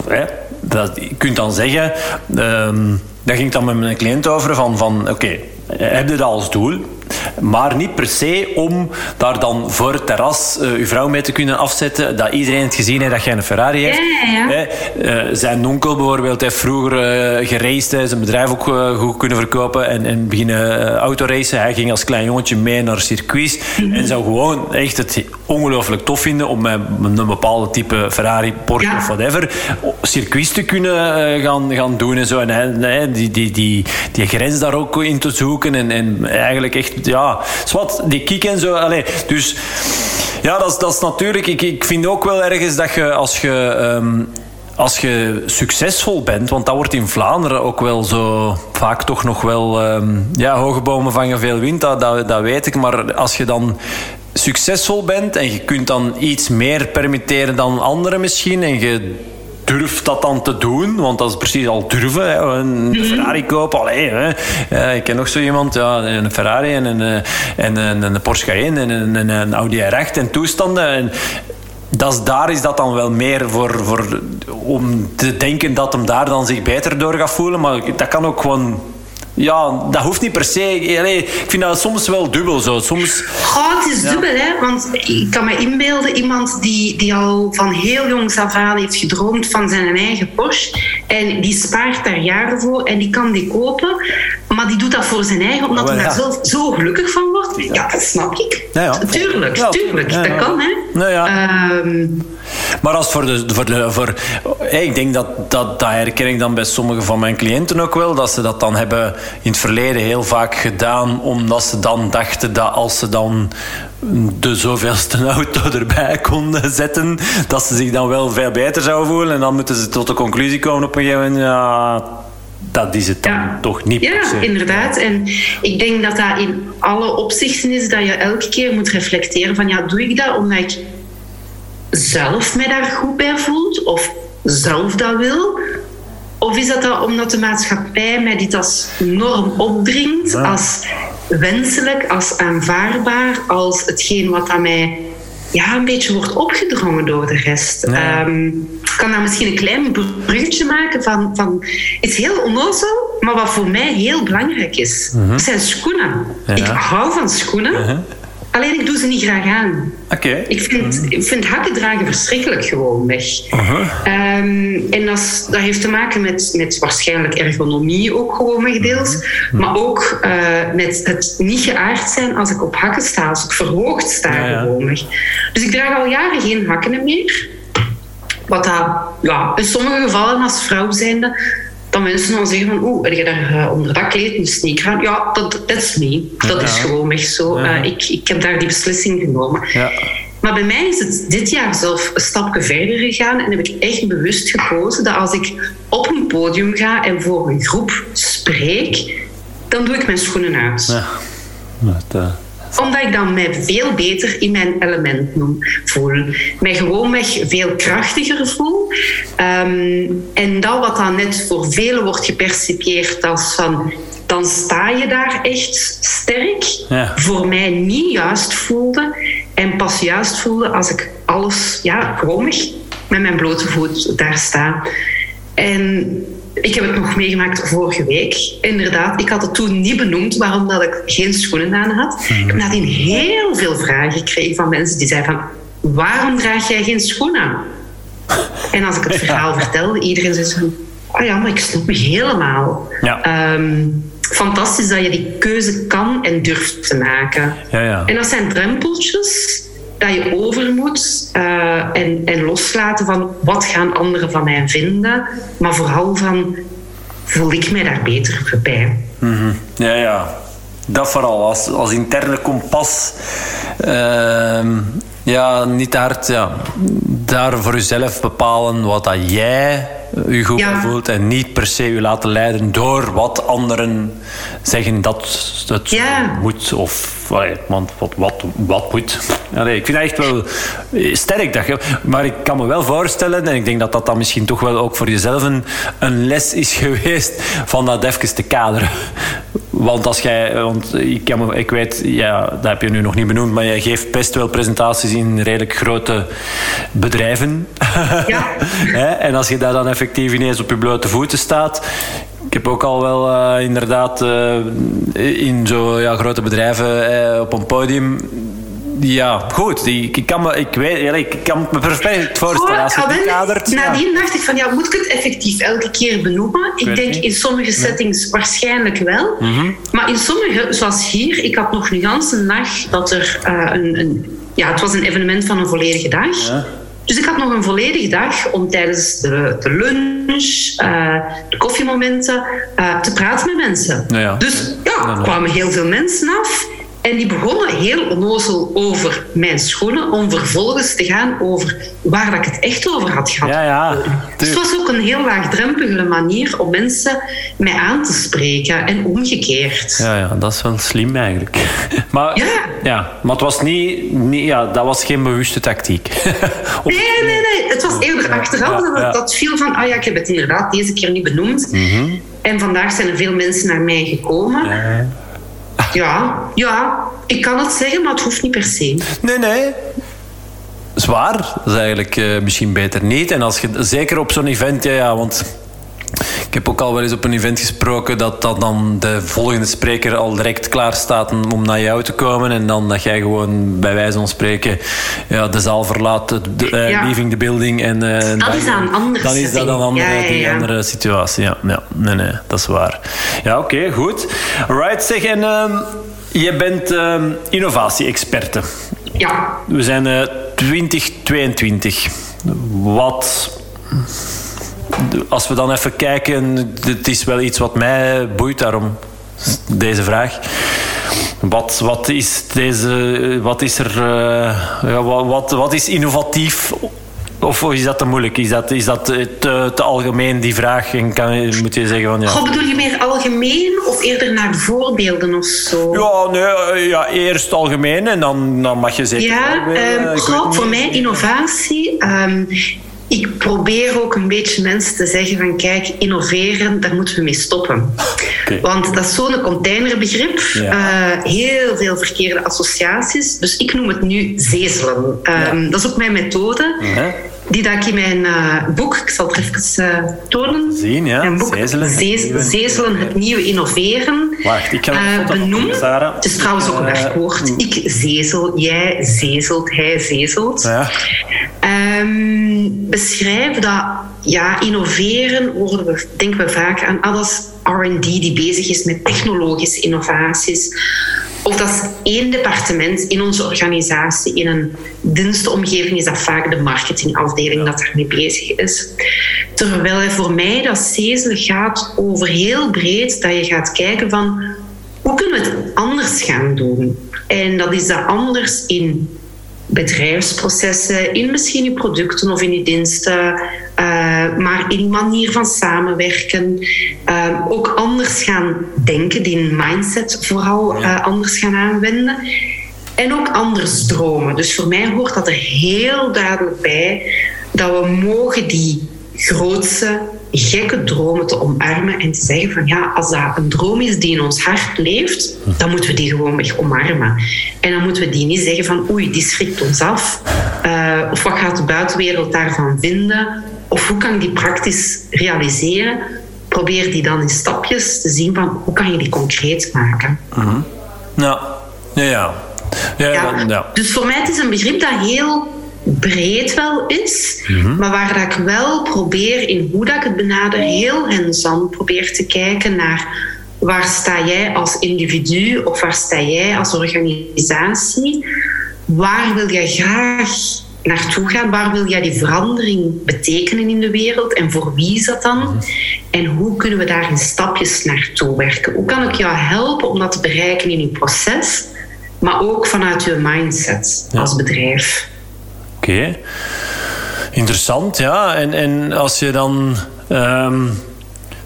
je kunt dan zeggen, um, daar ging ik dan met mijn cliënt over van, van oké, okay, heb je dat als doel? Maar niet per se om daar dan voor het terras uh, uw vrouw mee te kunnen afzetten. Dat iedereen het gezien heeft dat jij een Ferrari heeft. Ja, ja. Uh, zijn onkel bijvoorbeeld heeft vroeger uh, geraced. Zijn bedrijf ook goed kunnen verkopen. En, en beginnen autoracen. Hij ging als klein jongetje mee naar circuits. Mm En zou gewoon echt het ongelooflijk tof vinden om met een bepaalde type Ferrari, Porsche of whatever circuits te kunnen gaan, gaan doen en zo. En hij, die, die, die, die grens daar ook in te zoeken. En, en eigenlijk echt ja, zwart, die kiek en zo. Allee, dus ja, dat is, dat is natuurlijk... Ik, ik vind ook wel ergens dat je als je... Um, als je succesvol bent, want dat wordt in Vlaanderen ook wel zo vaak toch nog wel... Um, ja, hoge bomen vangen veel wind, dat, dat, dat weet ik. Maar als je dan succesvol bent en je kunt dan iets meer permitteren dan anderen misschien en je durf dat dan te doen, want dat is precies al durven. Hè. Een mhm. Ferrari kopen, allee, hè. Ja, ik ken nog zo iemand, ja, een Ferrari en een, eh, en een, een Porsche Cayenne en een, een Audi R8 en toestanden. En, dat is, daar is dat dan wel meer voor, voor om te denken dat hem daar dan zich beter door gaat voelen. Maar dat kan ook gewoon ja, dat hoeft niet per se. Allee, ik vind dat soms wel dubbel zo. Soms... Oh, het is dubbel, hè. Want ik kan me inbeelden, iemand die, die al van heel jongs af aan heeft gedroomd van zijn eigen Porsche. En die spaart daar jaren voor en die kan die kopen. Maar die doet dat voor zijn eigen, omdat wel, hij daar ja. zo, gelukkig van wordt. Ja, dat snap ik. Ja, ja. Tuurlijk, tuurlijk. Dat kan, hè. Nou ja. Ehm, Maar als voor de, voor de, voor, hey, ik denk dat, dat dat herken ik dan bij sommige van mijn cliënten ook wel, dat ze dat dan hebben in het verleden heel vaak gedaan, omdat ze dan dachten dat als ze dan de zoveelste auto erbij konden zetten, dat ze zich dan wel veel beter zouden voelen. En dan moeten ze tot de conclusie komen op een gegeven moment, ja, dat is het dan Ja. toch niet Ja, inderdaad. En ik denk dat dat in alle opzichten is dat je elke keer moet reflecteren van ja, doe ik dat omdat ik zelf mij daar goed bij voelt of zelf dat wil? Of is dat, dat omdat de maatschappij mij dit als norm opdringt, Ja. als wenselijk, als aanvaardbaar, als hetgeen wat aan mij ja, een beetje wordt opgedrongen door de rest? Ja. Ehm, ik kan daar misschien een klein bruggetje maken van, van... Het is heel onnozel, maar wat voor mij heel belangrijk is. Dat zijn schoenen. Mhm. Ja. Ik hou van schoenen, Uh-huh. Alleen ik doe ze niet graag aan. Oké. Ik vind, ik vind hakken dragen verschrikkelijk gewoon weg. Ehm, en dat, heeft te maken met, met waarschijnlijk ergonomie ook gewoon wegdeels. Maar ook eh, met het niet geaard zijn als ik op hakken sta, als ik verhoogd sta Ja, ja. gewoon weg. Dus ik draag al jaren geen hakken meer. Wat dat, ja, in sommige gevallen als vrouw zijnde, dan mensen dan zeggen van oeh, heb je daar eh, onder dat kleed een sneaker aan? Ja, dat is me. Dat is gewoon weg zo. Eh, ik, ik heb daar die beslissing genomen. Ja. Maar bij mij is het dit jaar zelf een stapje verder gegaan en heb ik echt bewust gekozen dat als ik op een podium ga en voor een groep spreek, dan doe ik mijn schoenen uit. Ja. Dat, Omdat ik dan mij veel beter in mijn element voel. Mij gewoonweg veel krachtiger voel. Ehm, en dat wat dan net voor velen wordt gepercipieerd als van... Dan sta je daar echt sterk. Ja. Voor mij niet juist voelde. En pas juist voelde als ik alles, ja, gewoonweg met mijn blote voet daar sta. En ik heb het nog meegemaakt vorige week. Inderdaad, ik had het toen niet benoemd waarom dat ik geen schoenen aan had. Ik heb nadien heel veel vragen gekregen van mensen die zeiden van... Waarom draag jij geen schoenen aan? En als ik het verhaal vertelde, iedereen zei van... Oh ja, maar ik snap me helemaal. Ja. Ehm, fantastisch dat je die keuze kan en durft te maken. Ja, ja. En dat zijn drempeltjes dat je over moet eh, en, en loslaten van wat gaan anderen van mij vinden, maar vooral van voel ik mij daar beter bij. Mhm. Ja, ja. Dat vooral. Als, als interne kompas. ehm, ja, niet hard. Ja. Daar voor jezelf bepalen wat dat jij je goed Ja. voelt. En niet per se je laten leiden door wat anderen zeggen dat het Ja. moet. Of want wat, wat, wat moet. Allee, ik vind dat echt wel sterk. Dat je, maar ik kan me wel voorstellen, en ik denk dat dat dan misschien toch wel ook voor jezelf een, een les is geweest, van dat even te kaderen. Want als jij, want ik, kan me, ik weet, ja, dat heb je nu nog niet benoemd, maar jij geeft best wel presentaties in redelijk grote bedrijven. Ja. En als je daar dan effectief ineens op je blote voeten staat. Ik heb ook al wel eh, inderdaad eh, in zo ja, grote bedrijven eh, op een podium. Ja, goed. Ik, ik, kan me, ik, weet, ja, ik kan me perfect voorstellen als het kadert. ja. Nadien dacht ik van ja, moet ik het effectief elke keer benoemen? Ik denk niet. in sommige settings waarschijnlijk wel. Mhm. Maar in sommige, zoals hier, ik had nog een ganse nacht dat er eh, een, een... Ja, het was een evenement van een volledige dag. Ja. Dus ik had nog een volledige dag om tijdens de, de lunch, eh, de koffiemomenten, eh, te praten met mensen. Ja, ja. Dus ja, Ja, er ja. kwamen heel veel mensen af. En die begonnen heel onnozel over mijn schoenen, om vervolgens te gaan over waar dat ik het echt over had gehad. Ja, ja, Dus het was ook een heel laagdrempelige manier om mensen mij aan te spreken en omgekeerd. Ja, ja, dat is wel slim eigenlijk. Maar, Ja. ja, maar het was niet, niet ja, dat was geen bewuste tactiek. Of- Nee, nee, nee. Het was eerder achteraf ja, dat, dat viel van... Ah ja, ik heb het inderdaad deze keer niet benoemd. En vandaag zijn er veel mensen naar mij gekomen. Ja. Ja, ja, ik kan het zeggen, maar het hoeft niet per se. Nee, nee. Zwaar. Dat is eigenlijk eh, misschien beter niet. En als je, zeker op zo'n event, ja, ja, want Ik heb ook al wel eens op een event gesproken dat, dat dan de volgende spreker al direct klaar staat om naar jou te komen. En dan dat jij gewoon bij wijze van spreken ja, de zaal verlaat, de, uh, leaving the building. En, uh, dat is dan anders. Dan is dat een andere, andere situatie. Ja, ja, nee, nee, dat is waar. Ja, oké, goed. Right, zeg. En uh, je bent ehm, innovatie-experte. Ja. We zijn 2022. Wat als we dan even kijken, het is wel iets wat mij boeit, daarom deze vraag. Wat, wat is, deze, wat is er, uh, wat, wat is innovatief of is dat te moeilijk? Is dat, is dat te, te algemeen, die vraag? En kan, moet je zeggen van ja. Goh, bedoel je meer algemeen of eerder naar voorbeelden of zo? Ja, nee, eh, ja eerst algemeen en dan, dan mag je zeggen. Ja, um, voor mij innovatie. Um, ik probeer ook een beetje mensen te zeggen van kijk, innoveren, daar moeten we mee stoppen. Want dat is zo'n containerbegrip. Ja. Uh, heel veel verkeerde associaties. Dus ik noem het nu zezelen. Um, Dat is ook mijn methode. Uh -huh. Die dat ik in mijn uh, boek, ik zal het even uh, tonen. Zien, ja. Mijn boek Zezelen, Zezelen het nieuwe innoveren. Wacht, ik kan uh, benoemd. Het is trouwens ook een werkwoord. Ik zezel, jij zezelt, hij zezelt. Ja. Um, beschrijf dat ja, innoveren, worden we, denken we vaak aan alles RD die bezig is met technologische innovaties. Of dat is één departement in onze organisatie, in een dienstomgeving, is dat vaak de marketingafdeling dat daarmee bezig is. Terwijl voor mij dat CESEL gaat over heel breed dat je gaat kijken van hoe kunnen we het anders gaan doen? En dat is dat anders in bedrijfsprocessen, in misschien je producten of in je diensten, uh, maar in manier van samenwerken. Uh, ook anders gaan denken, die mindset vooral uh, anders gaan aanwenden. En ook anders dromen. Dus voor mij hoort dat er heel duidelijk bij dat we mogen die grootste gekke dromen te omarmen en te zeggen van ja, als dat een droom is die in ons hart leeft, dan moeten we die gewoon weg omarmen. En dan moeten we die niet zeggen van oei, die schrikt ons af. Uh, of wat gaat de buitenwereld daarvan vinden? Of hoe kan ik die praktisch realiseren? Probeer die dan in stapjes te zien van hoe kan je die concreet maken. Ja. Ja, ja. Ja, ja. ja. Dus voor mij het is een begrip dat heel breed wel is, mm-hmm. maar waar dat ik wel probeer in hoe dat ik het benader, heel hands-on probeer te kijken naar waar sta jij als individu of waar sta jij als organisatie? Waar wil jij graag naartoe gaan? Waar wil jij die verandering betekenen in de wereld? En voor wie is dat dan? Mm-hmm. En hoe kunnen we daar in stapjes naartoe werken? Hoe kan ik jou helpen om dat te bereiken in je proces, maar ook vanuit je mindset als bedrijf? Interessant, ja. En, en als je dan. Um,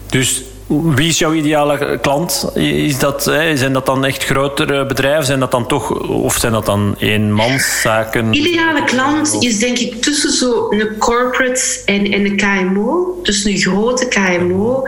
dus wie is jouw ideale klant? Is dat, zijn dat dan echt grotere bedrijven? Zijn dat dan toch, of zijn dat dan eenmanszaken? Ideale klant is denk ik tussen zo een corporate en, en een KMO. Dus een grote KMO.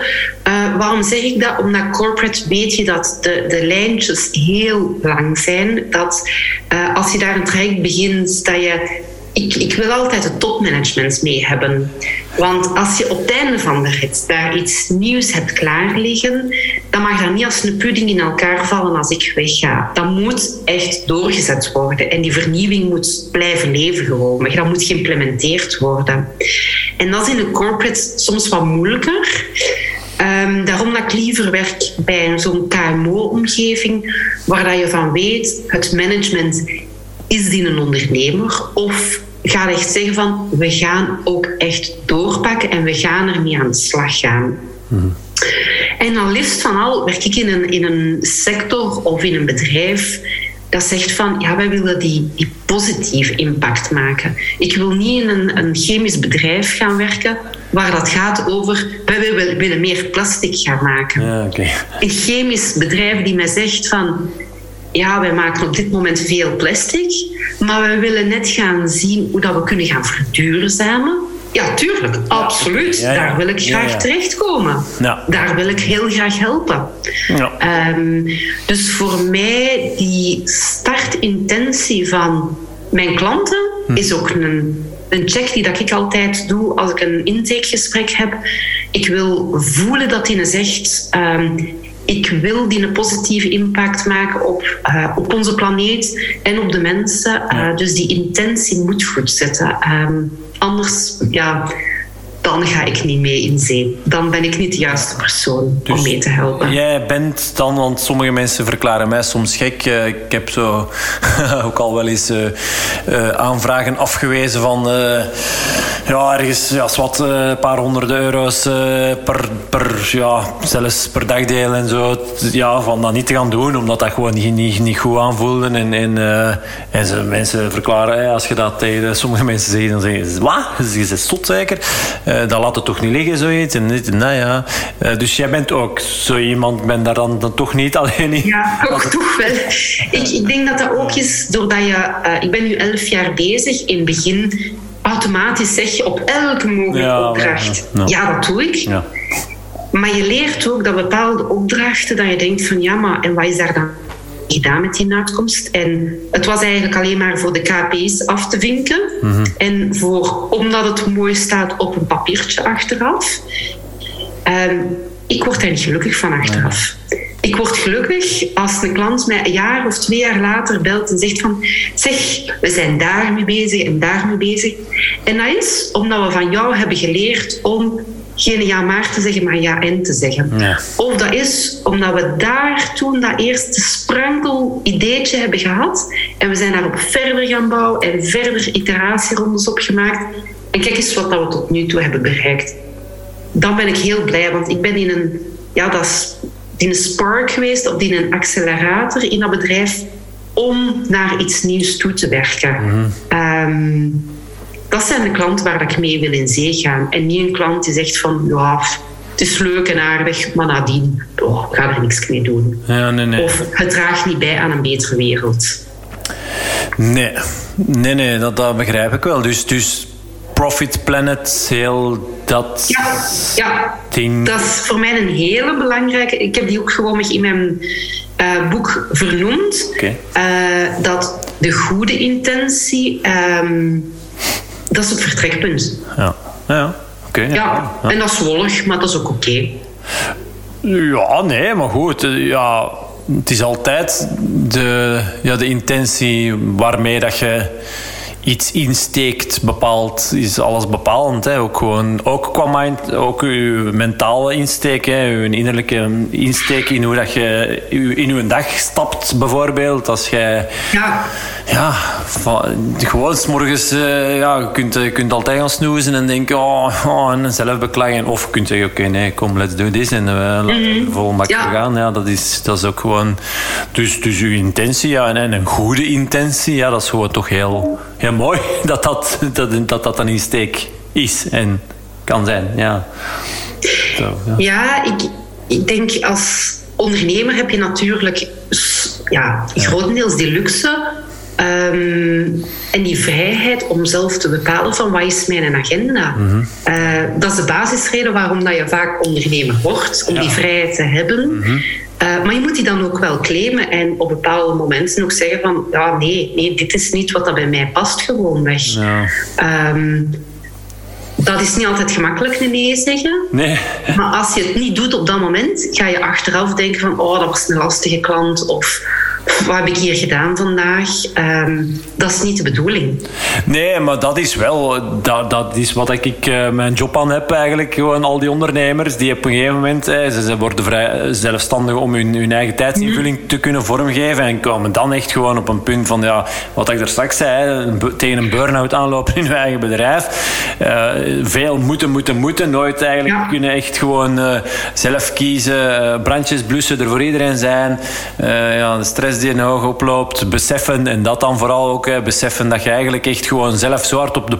Uh, waarom zeg ik dat? Omdat corporate weet je dat de, de lijntjes heel lang zijn. Dat uh, als je daar een traject begint, dat je ik, ik, wil altijd het topmanagement mee hebben. Want als je op het einde van de rit daar iets nieuws hebt klaar liggen, dan mag dat niet als een pudding in elkaar vallen als ik wegga. Dat moet echt doorgezet worden. En die vernieuwing moet blijven leven gewoon. Dat moet geïmplementeerd worden. En dat is in de corporate soms wat moeilijker. Um, daarom dat ik liever werk bij zo'n KMO-omgeving, waar dat je van weet, het management is die een ondernemer of ga echt zeggen van we gaan ook echt doorpakken en we gaan er niet aan de slag gaan. Mm. En dan liefst van al werk ik in een, in een sector of in een bedrijf dat zegt van ja, wij willen die, die positieve impact maken. Ik wil niet in een, een chemisch bedrijf gaan werken waar dat gaat over wij willen, willen meer plastic gaan maken. Ja, okay. Een chemisch bedrijf die mij zegt van ja, wij maken op dit moment veel plastic, maar we willen net gaan zien hoe dat we kunnen gaan verduurzamen. Ja, tuurlijk, absoluut. Daar wil ik graag terechtkomen. Daar wil ik heel graag helpen. Um, dus voor mij, die startintentie van mijn klanten hm. is ook een een check die dat ik altijd doe als ik een intakegesprek heb. Ik wil voelen dat die zegt... Ehm, ik wil die een positieve impact maken op, uh, op onze planeet en op de mensen. Uh, dus die intentie moet goed zitten. Um, anders, ja, dan ga ik niet mee in zee. Dan ben ik niet de juiste persoon om Dus mee te helpen. Jij bent dan, want sommige mensen verklaren mij soms gek. Eh, Ik heb zo ook al wel eens eh, eh, aanvragen afgewezen van ja, ergens ja, wat een paar honderd euro's per, per, ja, zelfs per dagdeel en zo. Ja, van dat niet te gaan doen, omdat dat gewoon niet, niet, niet goed aanvoelde. En, en, en ze, mensen verklaren, als je dat tegen sommige mensen zegt, dan zeggen ze, wat? Je bent zot zeker? Eh, dat laat het toch niet liggen, zoiets? En dit dat, ja. Eh, dus jij bent ook zo iemand, ben daar dan, dan toch niet alleen in. Ja, ook toch wel. Ik, ik denk dat dat ook is doordat je... eh, ik ben nu elf jaar bezig. In het begin automatisch zeg je op elke mogelijke Ja, opdracht. ja, ja. Ja, dat doe ik. Ja. Maar je leert ook dat bepaalde opdrachten, dat je denkt van ja, maar en wat is daar dan gedaan met die uitkomst? En het was eigenlijk alleen maar voor de KPI's af te vinken. En voor, omdat het mooi staat op een papiertje achteraf. Ehm, ik word er niet gelukkig van achteraf. Ik word gelukkig als een klant mij een jaar of twee jaar later belt en zegt van zeg, we zijn daarmee bezig en daarmee bezig. En dat is omdat we van jou hebben geleerd om geen ja maar te zeggen, maar ja en te zeggen. Ja. Of dat is omdat we daar toen dat eerste sprankel ideetje hebben gehad en we zijn daarop verder gaan bouwen en verder iteratierondes opgemaakt. En kijk eens wat dat we tot nu toe hebben bereikt dan ben ik heel blij, want ik ben in een, ja, dat is in een spark geweest of in een accelerator in dat bedrijf om naar iets nieuws toe te werken. Ehm, dat zijn de klanten waar ik mee wil in zee gaan. En niet een klant die zegt van, ja, het is leuk en aardig, maar nadien oh, ga er niks mee doen. Ja, nee, nee. Of het draagt niet bij aan een betere wereld. Nee, nee, nee dat, dat begrijp ik wel. Dus, dus Profit Planet, heel dat Ja, ja, ding. dat is voor mij een hele belangrijke. Ik heb die ook gewoon in mijn eh, boek vernoemd. Oké. Eh, dat de goede intentie, ehm, dat is het vertrekpunt. Ja, ja oké. Ja, en dat is wollig, maar dat is ook oké. Ja, nee, maar goed. eh, Ja, het is altijd de, ja, de intentie waarmee dat je iets insteekt bepaald, is alles bepalend. Hè. Ook, gewoon, ook qua mind, ook je mentale insteek, hè. je innerlijke insteek in hoe dat je in je dag stapt, bijvoorbeeld. Als jij Ja, ja, van, gewoon 's morgens eh, ja, je kunt, je kunt altijd gaan snoezen en denken, oh, oh en zelf beklagen. Of je kunt zeggen, oké, nee, kom, let's do this. En uh, laten we vol Ja. gaan. Ja, dat, is, dat is ook gewoon... Dus, dus uw intentie, ja, en, en een goede intentie, ja, dat is gewoon toch heel, heel mooi dat dat, dat, dat, dat een insteek is en kan zijn. Ja. Zo, ja. ja ik, ik denk als ondernemer heb je natuurlijk ja, grotendeels die luxe ehm, en die vrijheid om zelf te bepalen van wat is mijn agenda. Eh, dat is de basisreden waarom dat je vaak ondernemer wordt, om die vrijheid te hebben. Eh, maar je moet die dan ook wel claimen en op bepaalde momenten ook zeggen van ja, nee, nee dit is niet wat dat bij mij past gewoonweg. Ja. Ehm, dat is niet altijd gemakkelijk een nee zeggen. Nee. Maar als je het niet doet op dat moment, ga je achteraf denken van oh, dat was een lastige klant of wat heb ik hier gedaan vandaag? Ehm, dat is niet de bedoeling. Nee, maar dat is wel, dat, dat is wat ik eh, mijn job aan heb eigenlijk. Gewoon al die ondernemers die op een gegeven moment, eh, ze, ze worden vrij zelfstandig om hun, hun eigen tijdsinvulling te kunnen vormgeven en komen dan echt gewoon op een punt van, ja, wat ik er straks zei, tegen een burn-out aanlopen in hun eigen bedrijf. Eh, veel moeten, moeten, moeten, nooit eigenlijk Ja. kunnen echt gewoon eh, zelf kiezen, eh, brandjes blussen, er voor iedereen zijn. Eh, ja, de stress die in hoog oploopt, beseffen en dat dan vooral ook, beseffen dat je eigenlijk echt gewoon zelf zo hard op de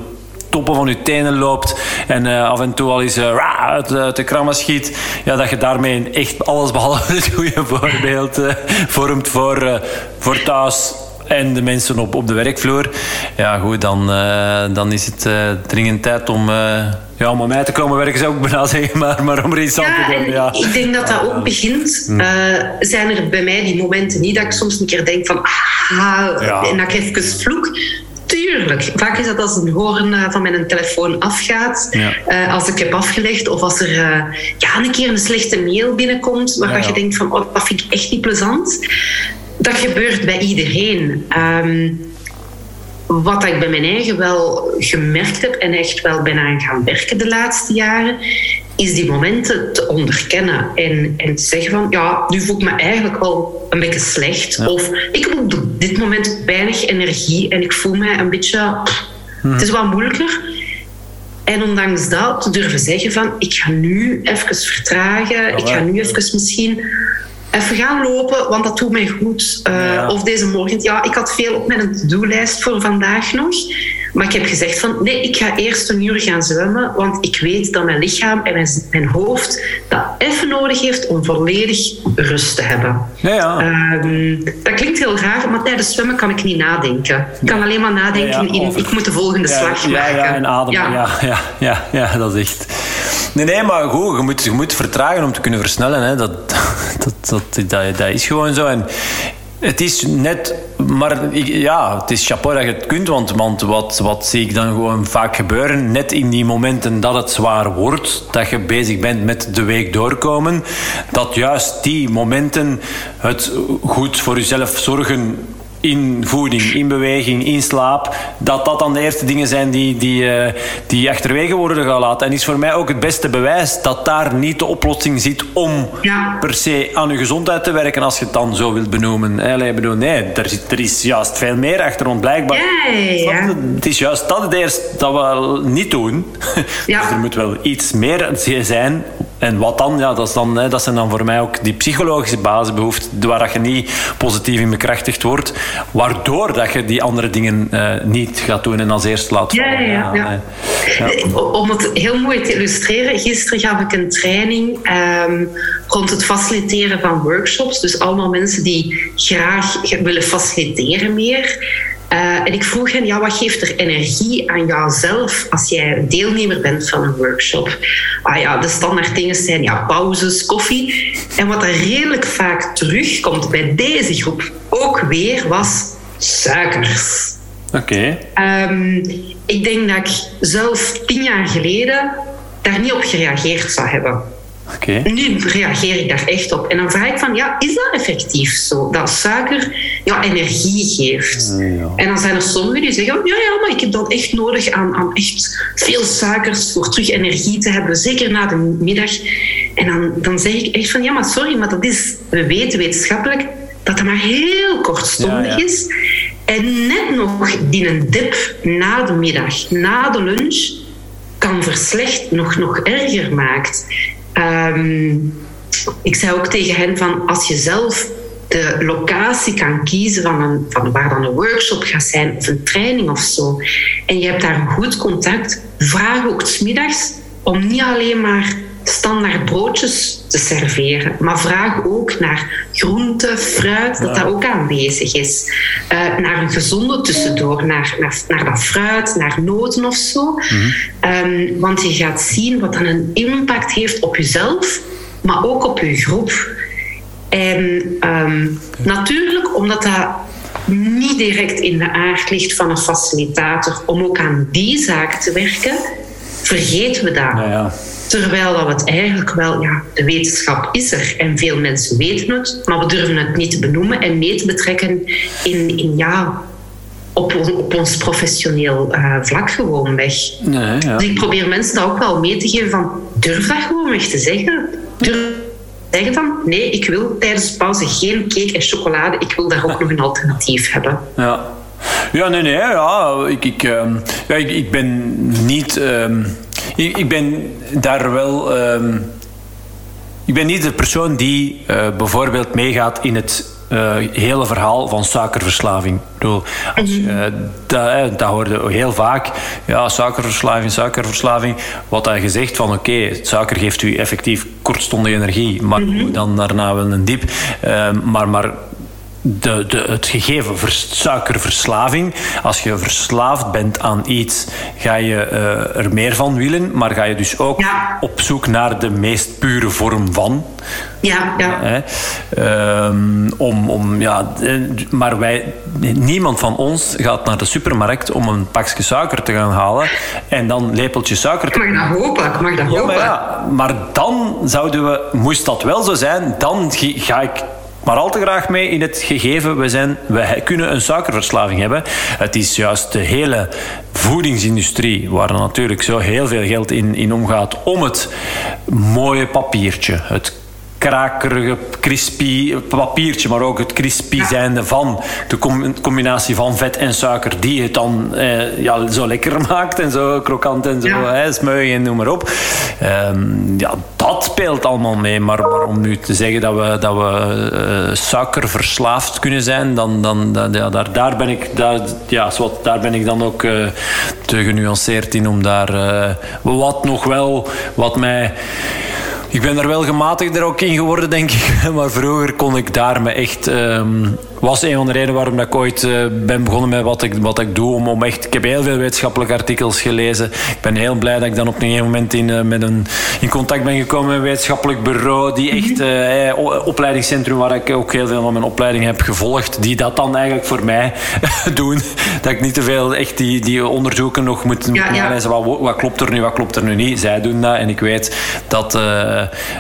toppen van je tenen loopt en eh, af en toe al eens eh, uit, de krammen schiet, ja, dat je daarmee echt alles behalve het goede voorbeeld eh, vormt voor, voor thuis en de mensen op, op de werkvloer. Ja, goed, dan, eh, dan is het eh, dringend tijd om, eh, ja, om aan mij te komen werken, zou ik bijna zeggen, maar, maar om er iets aan te en doen. Ja. ik denk dat dat ook begint. Eh, zijn er bij mij die momenten niet dat ik soms een keer denk van ah, Ja. en dat ik even vloek. Tuurlijk. Vaak is dat als een horen eh, van mijn telefoon afgaat. Uh, als ik heb afgelegd of als er uh, ja, een keer een slechte mail binnenkomt waarvan ja, je denkt van oh, dat vind ik echt niet plezant. Dat gebeurt bij iedereen. Um, wat ik bij mijn eigen wel gemerkt heb en echt wel ben aan gaan werken de laatste jaren, is die momenten te onderkennen en, en te zeggen van ja, nu voel ik me eigenlijk wel een beetje slecht. Of ik heb op dit moment weinig energie en ik voel me een beetje. Het is wat moeilijker. En ondanks dat te durven zeggen van ik ga nu even vertragen, ik ga nu even misschien even gaan lopen, want dat doet mij goed. Uh, Of deze morgen, ja, ik had veel op mijn to-do-lijst voor vandaag nog. Maar ik heb gezegd van nee, ik ga eerst een uur gaan zwemmen, want ik weet dat mijn lichaam en mijn, mijn hoofd dat even nodig heeft om volledig rust te hebben. Ja, ja. Um, dat klinkt heel raar, maar tijdens zwemmen kan ik niet nadenken. Ik kan alleen maar nadenken in ik moet de volgende slag maken. Ja, en ademen. Ja. Ja, ja, ja, dat is echt. Nee, nee, maar goed, je moet, je moet vertragen om te kunnen versnellen. Hè. Dat, dat, dat, dat, dat is gewoon zo. En het is net, maar ja, het is chapeau dat je het kunt, want, want wat, wat zie ik dan gewoon vaak gebeuren? Net in die momenten dat het zwaar wordt, dat je bezig bent met de week doorkomen, dat juist die momenten het goed voor jezelf zorgen in voeding, in beweging, in slaap, dat dat dan de eerste dingen zijn die, die, uh, die achterwege worden gelaten. En is voor mij ook het beste bewijs dat daar niet de oplossing zit om per se aan je gezondheid te werken, als je het dan zo wilt benoemen. Allee, bedoel, nee, er, zit, er is juist veel meer achter, want blijkbaar... Ja, Het is juist dat het eerst dat we niet doen. dus er moet wel iets meer zijn en wat dan? Ja, dat, is dan, hè, dat zijn dan voor mij ook die psychologische basisbehoeften waar dat je niet positief in bekrachtigd wordt, waardoor dat je die andere dingen uh, niet gaat doen en als eerst laat vallen. Ja, ja, ja. Eh, om het heel mooi te illustreren, gisteren gaf ik een training um, rond het faciliteren van workshops. Dus allemaal mensen die graag willen faciliteren meer. Uh, en ik vroeg hen, ja, wat geeft er energie aan jouzelf als jij deelnemer bent van een workshop? Ah ja, de standaard dingen zijn ja, pauzes, koffie. En wat er redelijk vaak terugkomt bij deze groep ook weer was suikers. Oké. Okay. Um, ik denk dat ik zelf tien jaar geleden daar niet op gereageerd zou hebben. Nu reageer ik daar echt op. En dan vraag ik van, ja, is dat effectief zo? Dat suiker ja, energie geeft. Ja. En dan zijn er sommigen die zeggen, ja, ja, maar ik heb dat echt nodig aan, aan echt veel suikers voor terug energie te hebben, zeker na de middag. En dan, dan zeg ik echt van, ja, maar sorry, maar dat is, we weten wetenschappelijk dat dat maar heel kortstondig is. En net nog die een dip na de middag, na de lunch, kan verslecht nog, nog erger maakt. Um, ik zei ook tegen hen van als je zelf de locatie kan kiezen van, een, van waar dan een workshop gaat zijn of een training of zo. En je hebt daar goed contact. Vraag ook smiddags om niet alleen maar standaard broodjes te serveren, maar vraag ook naar groente, fruit, dat dat ook aanwezig is. Uh, naar een gezonde tussendoor, naar, naar, naar dat fruit, naar noten of zo. Mm um, want je gaat zien wat dan een impact heeft op jezelf, maar ook op je groep. En um, natuurlijk, omdat dat niet direct in de aard ligt van een facilitator om ook aan die zaken te werken, vergeten we dat. Ja, ja. Terwijl dat het eigenlijk wel, ja, de wetenschap is er en veel mensen weten het, maar we durven het niet te benoemen en mee te betrekken in, in ja, op, op ons professioneel uh, vlak gewoon weg. Nee, ja. Dus ik probeer mensen dat ook wel mee te geven van durf dat gewoon weg te zeggen. Durf zeggen van nee, ik wil tijdens pauze geen cake en chocolade, ik wil daar ook nog een alternatief hebben. Ja. Ja, nee, nee. Ja, ik, ik, uh, ja, ik, ik ben niet... Uh, ik, ik ben daar wel. Uh, ik ben niet de persoon die uh, bijvoorbeeld meegaat in het uh, hele verhaal van suikerverslaving. Ik bedoel, als, uh, dat, dat hoorde heel vaak. Ja, suikerverslaving, suikerverslaving. Wat hij gezegd van oké, okay, suiker geeft u effectief kortstondige energie, maar -hmm. dan daarna wel een diep. Uh, maar, maar de, de, het gegeven suikerverslaving. Als je verslaafd bent aan iets, ga je uh, er meer van willen, maar ga je dus ook op zoek naar de meest pure vorm van. Ja, ja. Um, om, om, ja maar wij, niemand van ons gaat naar de supermarkt om een pakje suiker te gaan halen en dan lepeltje suiker te... Ik mag dat hopen, ik mag dat hopen. maar, ja, maar dan zouden we, moest dat wel zo zijn, dan ga ik maar al te graag mee in het gegeven, we, zijn, we kunnen een suikerverslaving hebben. Het is juist de hele voedingsindustrie, waar natuurlijk zo heel veel geld in, in omgaat, om het mooie papiertje, het krakerige, crispy papiertje, maar ook het crispy zijnde van de combinatie van vet en suiker, die het dan eh, ja, zo lekker maakt en zo krokant en zo, ja. hè, en noem maar op. Ehm, ja, dat speelt allemaal mee. Maar, maar, om nu te zeggen dat we, dat we uh, suikerverslaafd kunnen zijn, dan, dan ja, daar, daar, ben ik, daar, ja, wat, daar ben ik dan ook uh, te genuanceerd in om daar uh, wat nog wel, wat mij ik ben er wel gematigder ook in geworden, denk ik. Maar vroeger kon ik daar me echt um, was een van de redenen waarom ik ooit uh, ben begonnen met wat ik, wat ik doe. Om, om echt, ik heb heel veel wetenschappelijke artikels gelezen. Ik ben heel blij dat ik dan op een gegeven moment in, uh, met een, in contact ben gekomen met een wetenschappelijk bureau. Die echt, uh, opleidingscentrum waar ik ook heel veel van mijn opleiding heb gevolgd. Die dat dan eigenlijk voor mij doen. Dat ik niet te veel echt die, die onderzoeken nog moet, ja, ja. Wat, wat, klopt er nu, wat klopt er nu niet. Zij doen dat. En ik weet dat,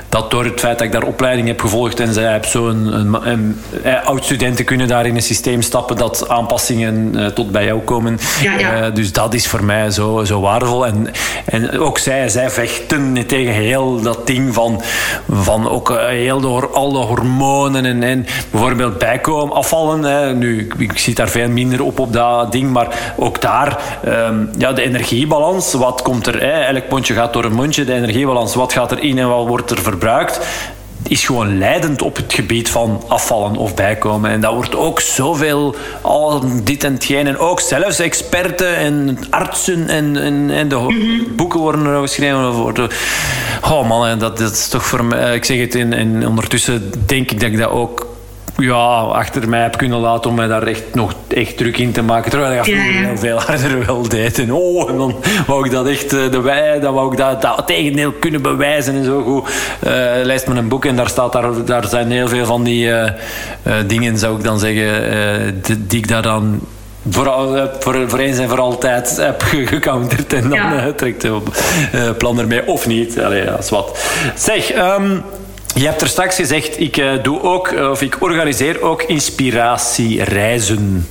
dat door het feit dat ik daar opleiding heb gevolgd en zij heb zo'n een, een, een oud-studenten kunnen daar in een systeem stappen dat aanpassingen uh, tot bij jou komen. Ja, ja. Uh, dus dat is voor mij zo, zo waardevol. En, en ook zij, zij vechten tegen heel dat ding van, van ook uh, heel de, al de hormonen en, en bijvoorbeeld bijkomen, afvallen. Hè. Nu, ik, ik zie daar veel minder op op dat ding, maar ook daar, um, ja, de energiebalans, wat komt er? Hè? Elk pondje gaat door een mondje, de energiebalans, wat gaat er in en wat wordt er verbruikt? Is gewoon leidend op het gebied van afvallen of bijkomen. En dat wordt ook zoveel, al dit en hetgeen. En ook zelfs experten en artsen en, en, en de mhm. boeken worden er geschreven. Worden, oh man, dat, dat is toch voor mij... Ik zeg het, in, en ondertussen denk ik dat ik dat ook ja, achter mij heb kunnen laten om mij daar echt nog echt druk in te maken. Terwijl ik ja, heel veel harder wel deed. En oh, en dan wou ik dat echt, eh, de wij, dan wou ik dat, dat tegendeel kunnen bewijzen en zo goed. Uh, lijst me een boek en daar, staat, daar, daar zijn heel veel van die uh, dingen, zou ik dan zeggen, die, die ik daar dan voor, voor, voor eens en voor altijd heb gecounterd. En dan ja. trekt de plan ermee. Of niet. Allee, als wat. Zeg, um, je hebt er straks gezegd, ik uh, doe ook, uh, of ik organiseer ook inspiratiereizen.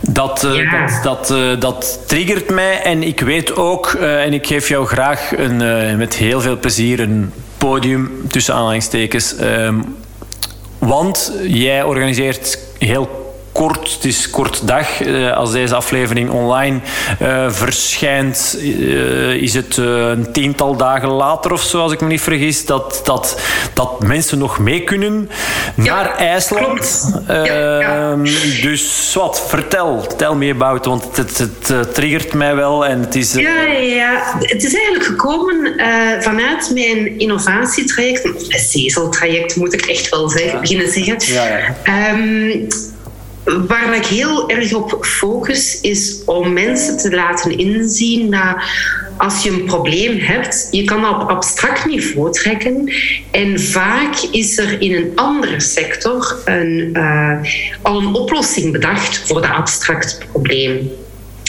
Dat, uh, ja. dat, dat, dat, triggert mij en ik weet ook, en ik geef jou graag een, met heel veel plezier een podium tussen aanhalingstekens. Ehm, want jij organiseert heel kort, het is kort dag. Uh, als deze aflevering online uh, verschijnt, uh, is het een tiental dagen later of zo, als ik me niet vergis, dat, dat, dat mensen nog mee kunnen naar IJsland. Ja, ja. Ehm, dus wat, vertel, tel me about, want het, het, het, triggert mij wel en het is... Ja, ja, het is eigenlijk gekomen vanuit mijn innovatietraject, CESEL-traject moet ik echt wel zeggen, beginnen zeggen. Um, Waar ik heel erg op focus is om mensen te laten inzien dat als je een probleem hebt, je kan dat op abstract niveau trekken. En vaak is er in een andere sector een, uh, al een oplossing bedacht voor dat abstract probleem.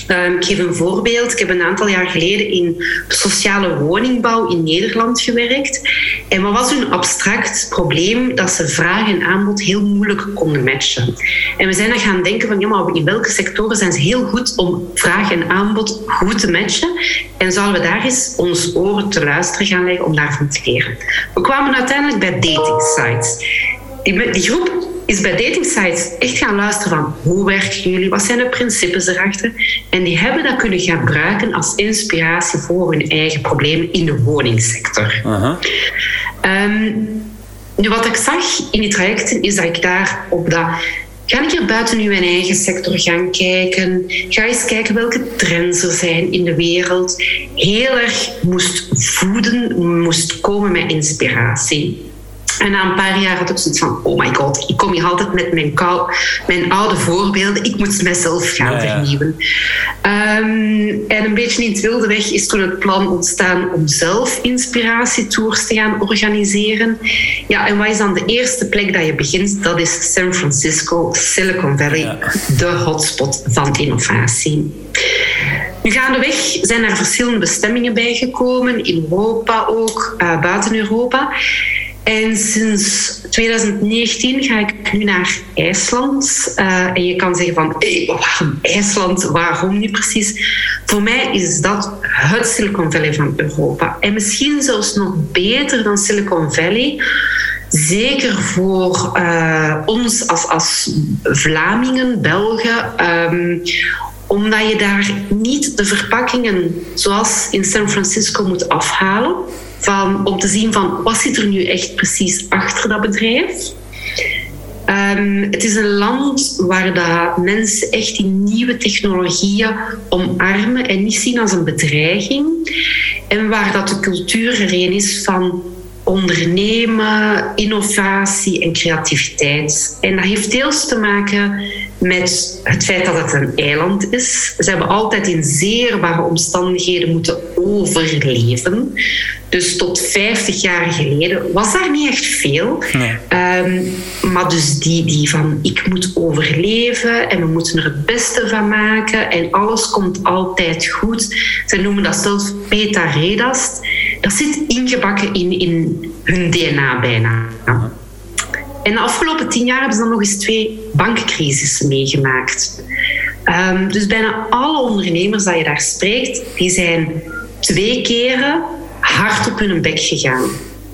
Ehm, ik geef een voorbeeld. Ik heb een aantal jaar geleden in sociale woningbouw in Nederland gewerkt. En wat was een abstract probleem? Dat ze vraag en aanbod heel moeilijk konden matchen. En we zijn dan gaan denken van, ja, maar in welke sectoren zijn ze heel goed om vraag en aanbod goed te matchen? En zouden we daar eens ons oren te luisteren gaan leggen om daarvan te leren? We kwamen uiteindelijk bij dating sites. Die, die groep is bij dating sites echt gaan luisteren van hoe werken jullie, wat zijn de principes erachter. En die hebben dat kunnen gebruiken als inspiratie voor hun eigen problemen in de woningsector. Ehm, nu, wat ik zag in die trajecten is dat ik daar op dat Ga ik hier buiten nu mijn eigen sector gaan kijken? Ga eens kijken welke trends er zijn in de wereld. Heel erg moest voeden, moest komen met inspiratie. En na een paar jaar had ik zoiets van: oh my god, ik kom hier altijd met mijn, kou, mijn oude voorbeelden. Ik moet mezelf gaan vernieuwen. Ehm, en een beetje in het wilde weg is toen het plan ontstaan om zelf inspiratietours te gaan organiseren. Ja, en wat is dan de eerste plek dat je begint? Dat is San Francisco, Silicon Valley, de hotspot van innovatie. Nu gaandeweg zijn er verschillende bestemmingen bijgekomen, in Europa ook, uh, buiten Europa. En sinds 2019 ga ik nu naar IJsland. Uh, en je kan zeggen van, waarom IJsland? Waarom nu precies? Voor mij is dat het Silicon Valley van Europa. En misschien zelfs nog beter dan Silicon Valley. Zeker voor uh, ons als, als Vlamingen, Belgen. Um, omdat je daar niet de verpakkingen zoals in San Francisco moet afhalen. Van, om te zien van wat zit er nu echt precies achter dat bedrijf. Um, het is een land waar dat mensen echt die nieuwe technologieën omarmen en niet zien als een bedreiging. En waar dat de cultuur er een is van ondernemen, innovatie en creativiteit. En dat heeft deels te maken met het feit dat het een eiland is. Ze hebben altijd in zeer barre omstandigheden moeten overleven. Dus tot 50 jaar geleden was daar niet echt veel. Ehm, maar dus die, die van ik moet overleven en we moeten er het beste van maken en alles komt altijd goed. Ze noemen dat zelfs Peta Redast. Dat zit ingebakken in, in hun DNA bijna. En de afgelopen tien jaar hebben ze dan nog eens twee bankcrisissen meegemaakt. Um, dus bijna alle ondernemers dat je daar spreekt, die zijn twee keren hard op hun bek gegaan.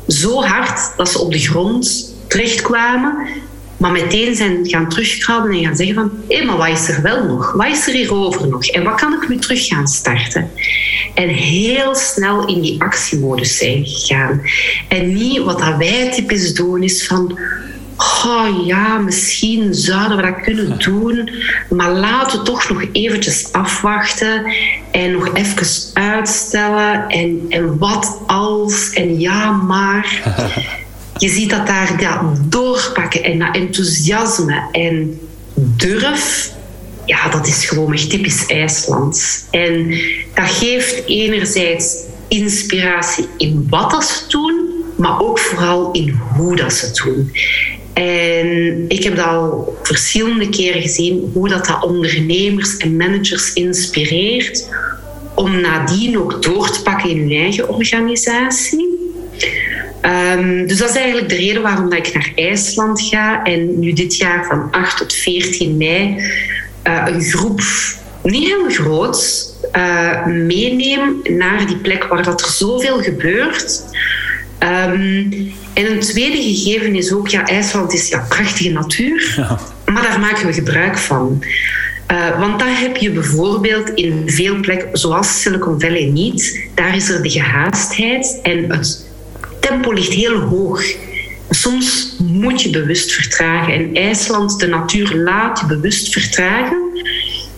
Zo hard dat ze op de grond terechtkwamen, maar meteen zijn gaan terugkrabben en gaan zeggen van hé, maar wat is er wel nog? Wat is er hierover nog? En wat kan ik nu terug gaan starten? En heel snel in die actiemodus zijn gegaan. En niet wat dat wij typisch doen is van oh ja, misschien zouden we dat kunnen doen, maar laten we toch nog eventjes afwachten en nog even uitstellen en, en wat als en ja maar. Je ziet dat daar dat doorpakken en dat enthousiasme en durf, ja, dat is gewoon echt typisch IJslands. En dat geeft enerzijds inspiratie in wat dat ze doen, maar ook vooral in hoe dat ze het doen. En ik heb dat al verschillende keren gezien, hoe dat, dat ondernemers en managers inspireert om nadien ook door te pakken in hun eigen organisatie. Um, dus dat is eigenlijk de reden waarom dat ik naar IJsland ga en nu dit jaar van 8 tot 14 mei uh, een groep, niet heel groot, uh, meeneem naar die plek waar dat er zoveel gebeurt. Um, en een tweede gegeven is ook, ja, IJsland is ja, prachtige natuur, ja. maar daar maken we gebruik van. Uh, want dat heb je bijvoorbeeld in veel plekken, zoals Silicon Valley niet. Daar is er de gehaastheid en het tempo ligt heel hoog. Soms moet je bewust vertragen. En IJsland, de natuur, laat je bewust vertragen.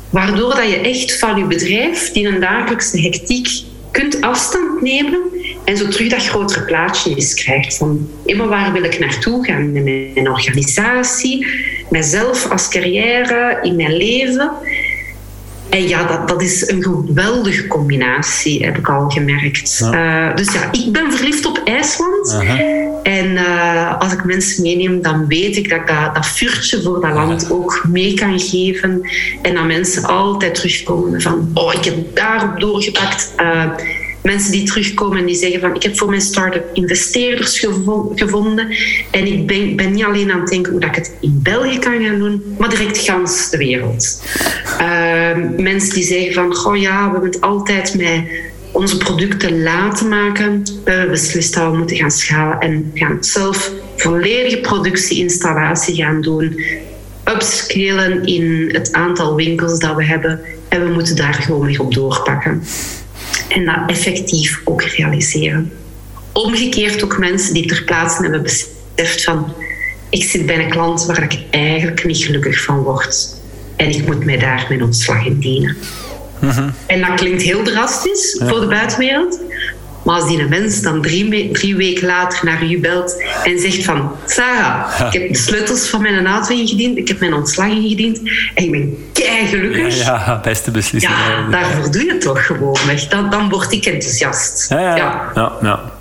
Waardoor dat je echt van je bedrijf, die een dagelijkse hectiek, kunt afstand nemen en zo terug dat grotere plaatje eens krijgt van maar waar wil ik naartoe gaan met mijn organisatie, mijzelf als carrière, in mijn leven. En ja, dat, dat is een geweldige combinatie, heb ik al gemerkt. Uh, dus ja, ik ben verliefd op IJsland. En uh, als ik mensen meeneem, dan weet ik dat ik dat, dat vuurtje voor dat land ook mee kan geven. En dat mensen altijd terugkomen van, oh, ik heb daarop doorgepakt. Mensen die terugkomen en die zeggen van ik heb voor mijn start-up investeerders gevonden en ik ben, ben, niet alleen aan het denken hoe dat ik het in België kan gaan doen, maar direct gans de wereld. Uh, mensen die zeggen van goh ja, we het altijd met onze producten laten maken. We hebben beslist dat we moeten gaan schalen en gaan zelf volledige productieinstallatie gaan doen. Upscalen in het aantal winkels dat we hebben. En we moeten daar gewoon weer op doorpakken en dat effectief ook realiseren. Omgekeerd ook mensen die ter plaatse hebben beseft van ik zit bij een klant waar ik eigenlijk niet gelukkig van word en ik moet mij daar mijn ontslag in dienen. Mhm. En dat klinkt heel drastisch voor de buitenwereld, Maar als die een mens dan drie, drie weken later naar u belt en zegt van... Sarah, ik heb de sleutels van mijn auto ingediend, ik heb mijn ontslag ingediend en ik ben kei gelukkig. Ja, ja, beste beslissing. Ja, daarvoor doe je het toch gewoon. Dan, dan word ik enthousiast. Ja, ja. ja. ja,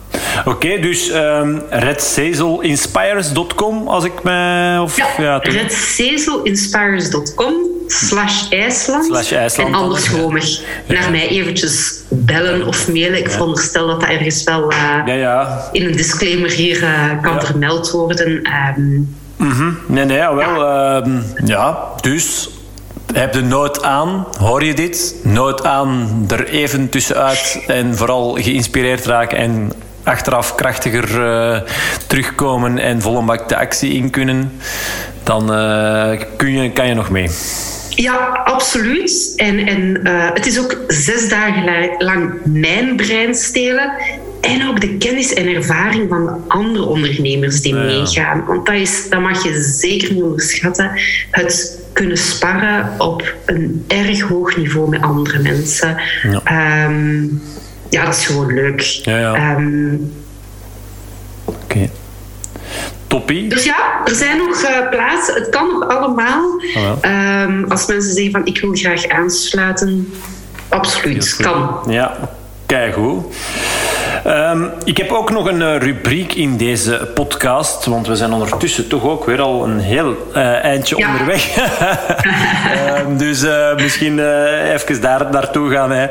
Oké, dus um, redcezelinspires.com als ik mij... Of, ja, ja redcezelinspires.com slash IJsland. Slash IJsland. En anders gewoon naar mij eventjes bellen of mailen. Ik veronderstel dat dat ergens wel uh, ja, ja. in een disclaimer hier uh, kan vermeld worden. Um, mm -hmm. Nee, nee, wel. Uh, ja, dus heb de nood aan, hoor je dit? Nood aan er even tussenuit en vooral geïnspireerd raken en achteraf krachtiger uh, terugkomen en volle bak de actie in kunnen, dan uh, kun je, kan je nog mee. Ja, absoluut. En, en uh, het is ook zes dagen lang mijn brein stelen. En ook de kennis en ervaring van de andere ondernemers die meegaan. Want dat, is, dat mag je zeker niet onderschatten. Het kunnen sparren op een erg hoog niveau met andere mensen. Ja, um, ja dat is gewoon leuk. Ja, ja. Um, Oké. Toppie. Dus ja, er zijn nog uh, plaatsen. Het kan nog allemaal. Oh, um, als mensen zeggen van ik wil graag aansluiten, absoluut, kan. Ja, kijk hoe. Um, ik heb ook nog een uh, rubriek in deze podcast, want we zijn ondertussen toch ook weer al een heel uh, eindje ja. onderweg. um, dus uh, misschien even daar naartoe gaan. Hè.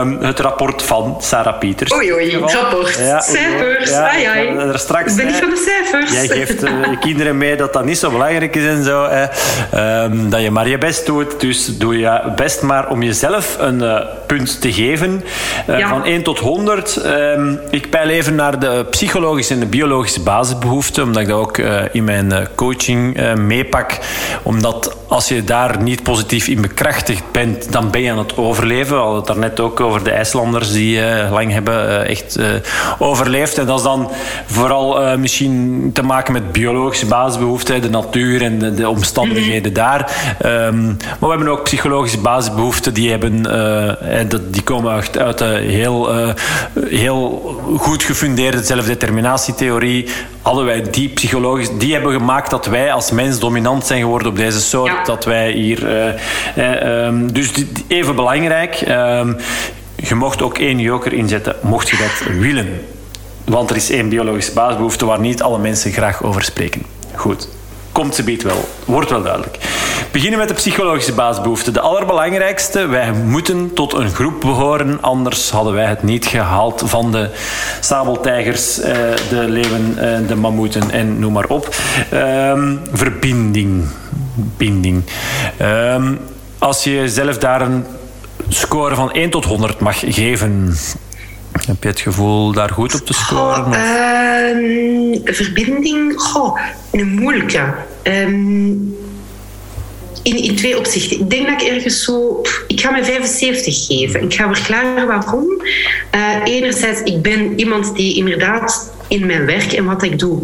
Um, het rapport van Sarah Pieters. Oei, oei, rapport. Ja, cijfers. Ja, ai, ai. Er straks, ik ben niet van de cijfers. Jij geeft je kinderen mee dat dat niet zo belangrijk is en zo. Hè. dat je maar je best doet. Dus doe je best maar om jezelf een punt te geven. Van 1 tot 100. Um, ik peil even naar de psychologische en de biologische basisbehoeften, omdat ik dat ook uh, in mijn uh, coaching uh, meepak. Omdat als je daar niet positief in bekrachtigd bent, dan ben je aan het overleven. We hadden het daarnet ook over de IJslanders die lang hebben echt overleefd. En dat is dan vooral misschien te maken met biologische basisbehoeften, de natuur en de, de omstandigheden daar. Um, maar we hebben ook psychologische basisbehoeften, die, hebben, die komen uit, uit heel, heel goed gefundeerde zelfdeterminatietheorie hadden wij die psychologisch, die hebben gemaakt dat wij als mens dominant zijn geworden op deze soort. Dat wij hier. Uh, uh, dus even belangrijk. Uh, je mocht ook één joker inzetten, mocht je dat willen. Want er is één biologische basisbehoefte waar niet alle mensen graag over spreken. Goed komt ze biedt wel. Wordt wel duidelijk. Beginnen met de psychologische basisbehoeften. De allerbelangrijkste, wij moeten tot een groep behoren, anders hadden wij het niet gehaald van de sabeltijgers, eh, de leeuwen, eh, de mammoeten en noem maar op. Ehm, verbinding. Binding. Ehm, als je zelf daar een score van 1 tot 100 mag geven, heb je het gevoel daar goed op te scoren? Uh, verbinding, goh, een moeilijke. Um, in, in twee opzichten. Ik denk dat ik ergens zo... Ik ga me 75 geven. Ik ga verklaren waarom. Uh, enerzijds, ik ben iemand die inderdaad in mijn werk en wat ik doe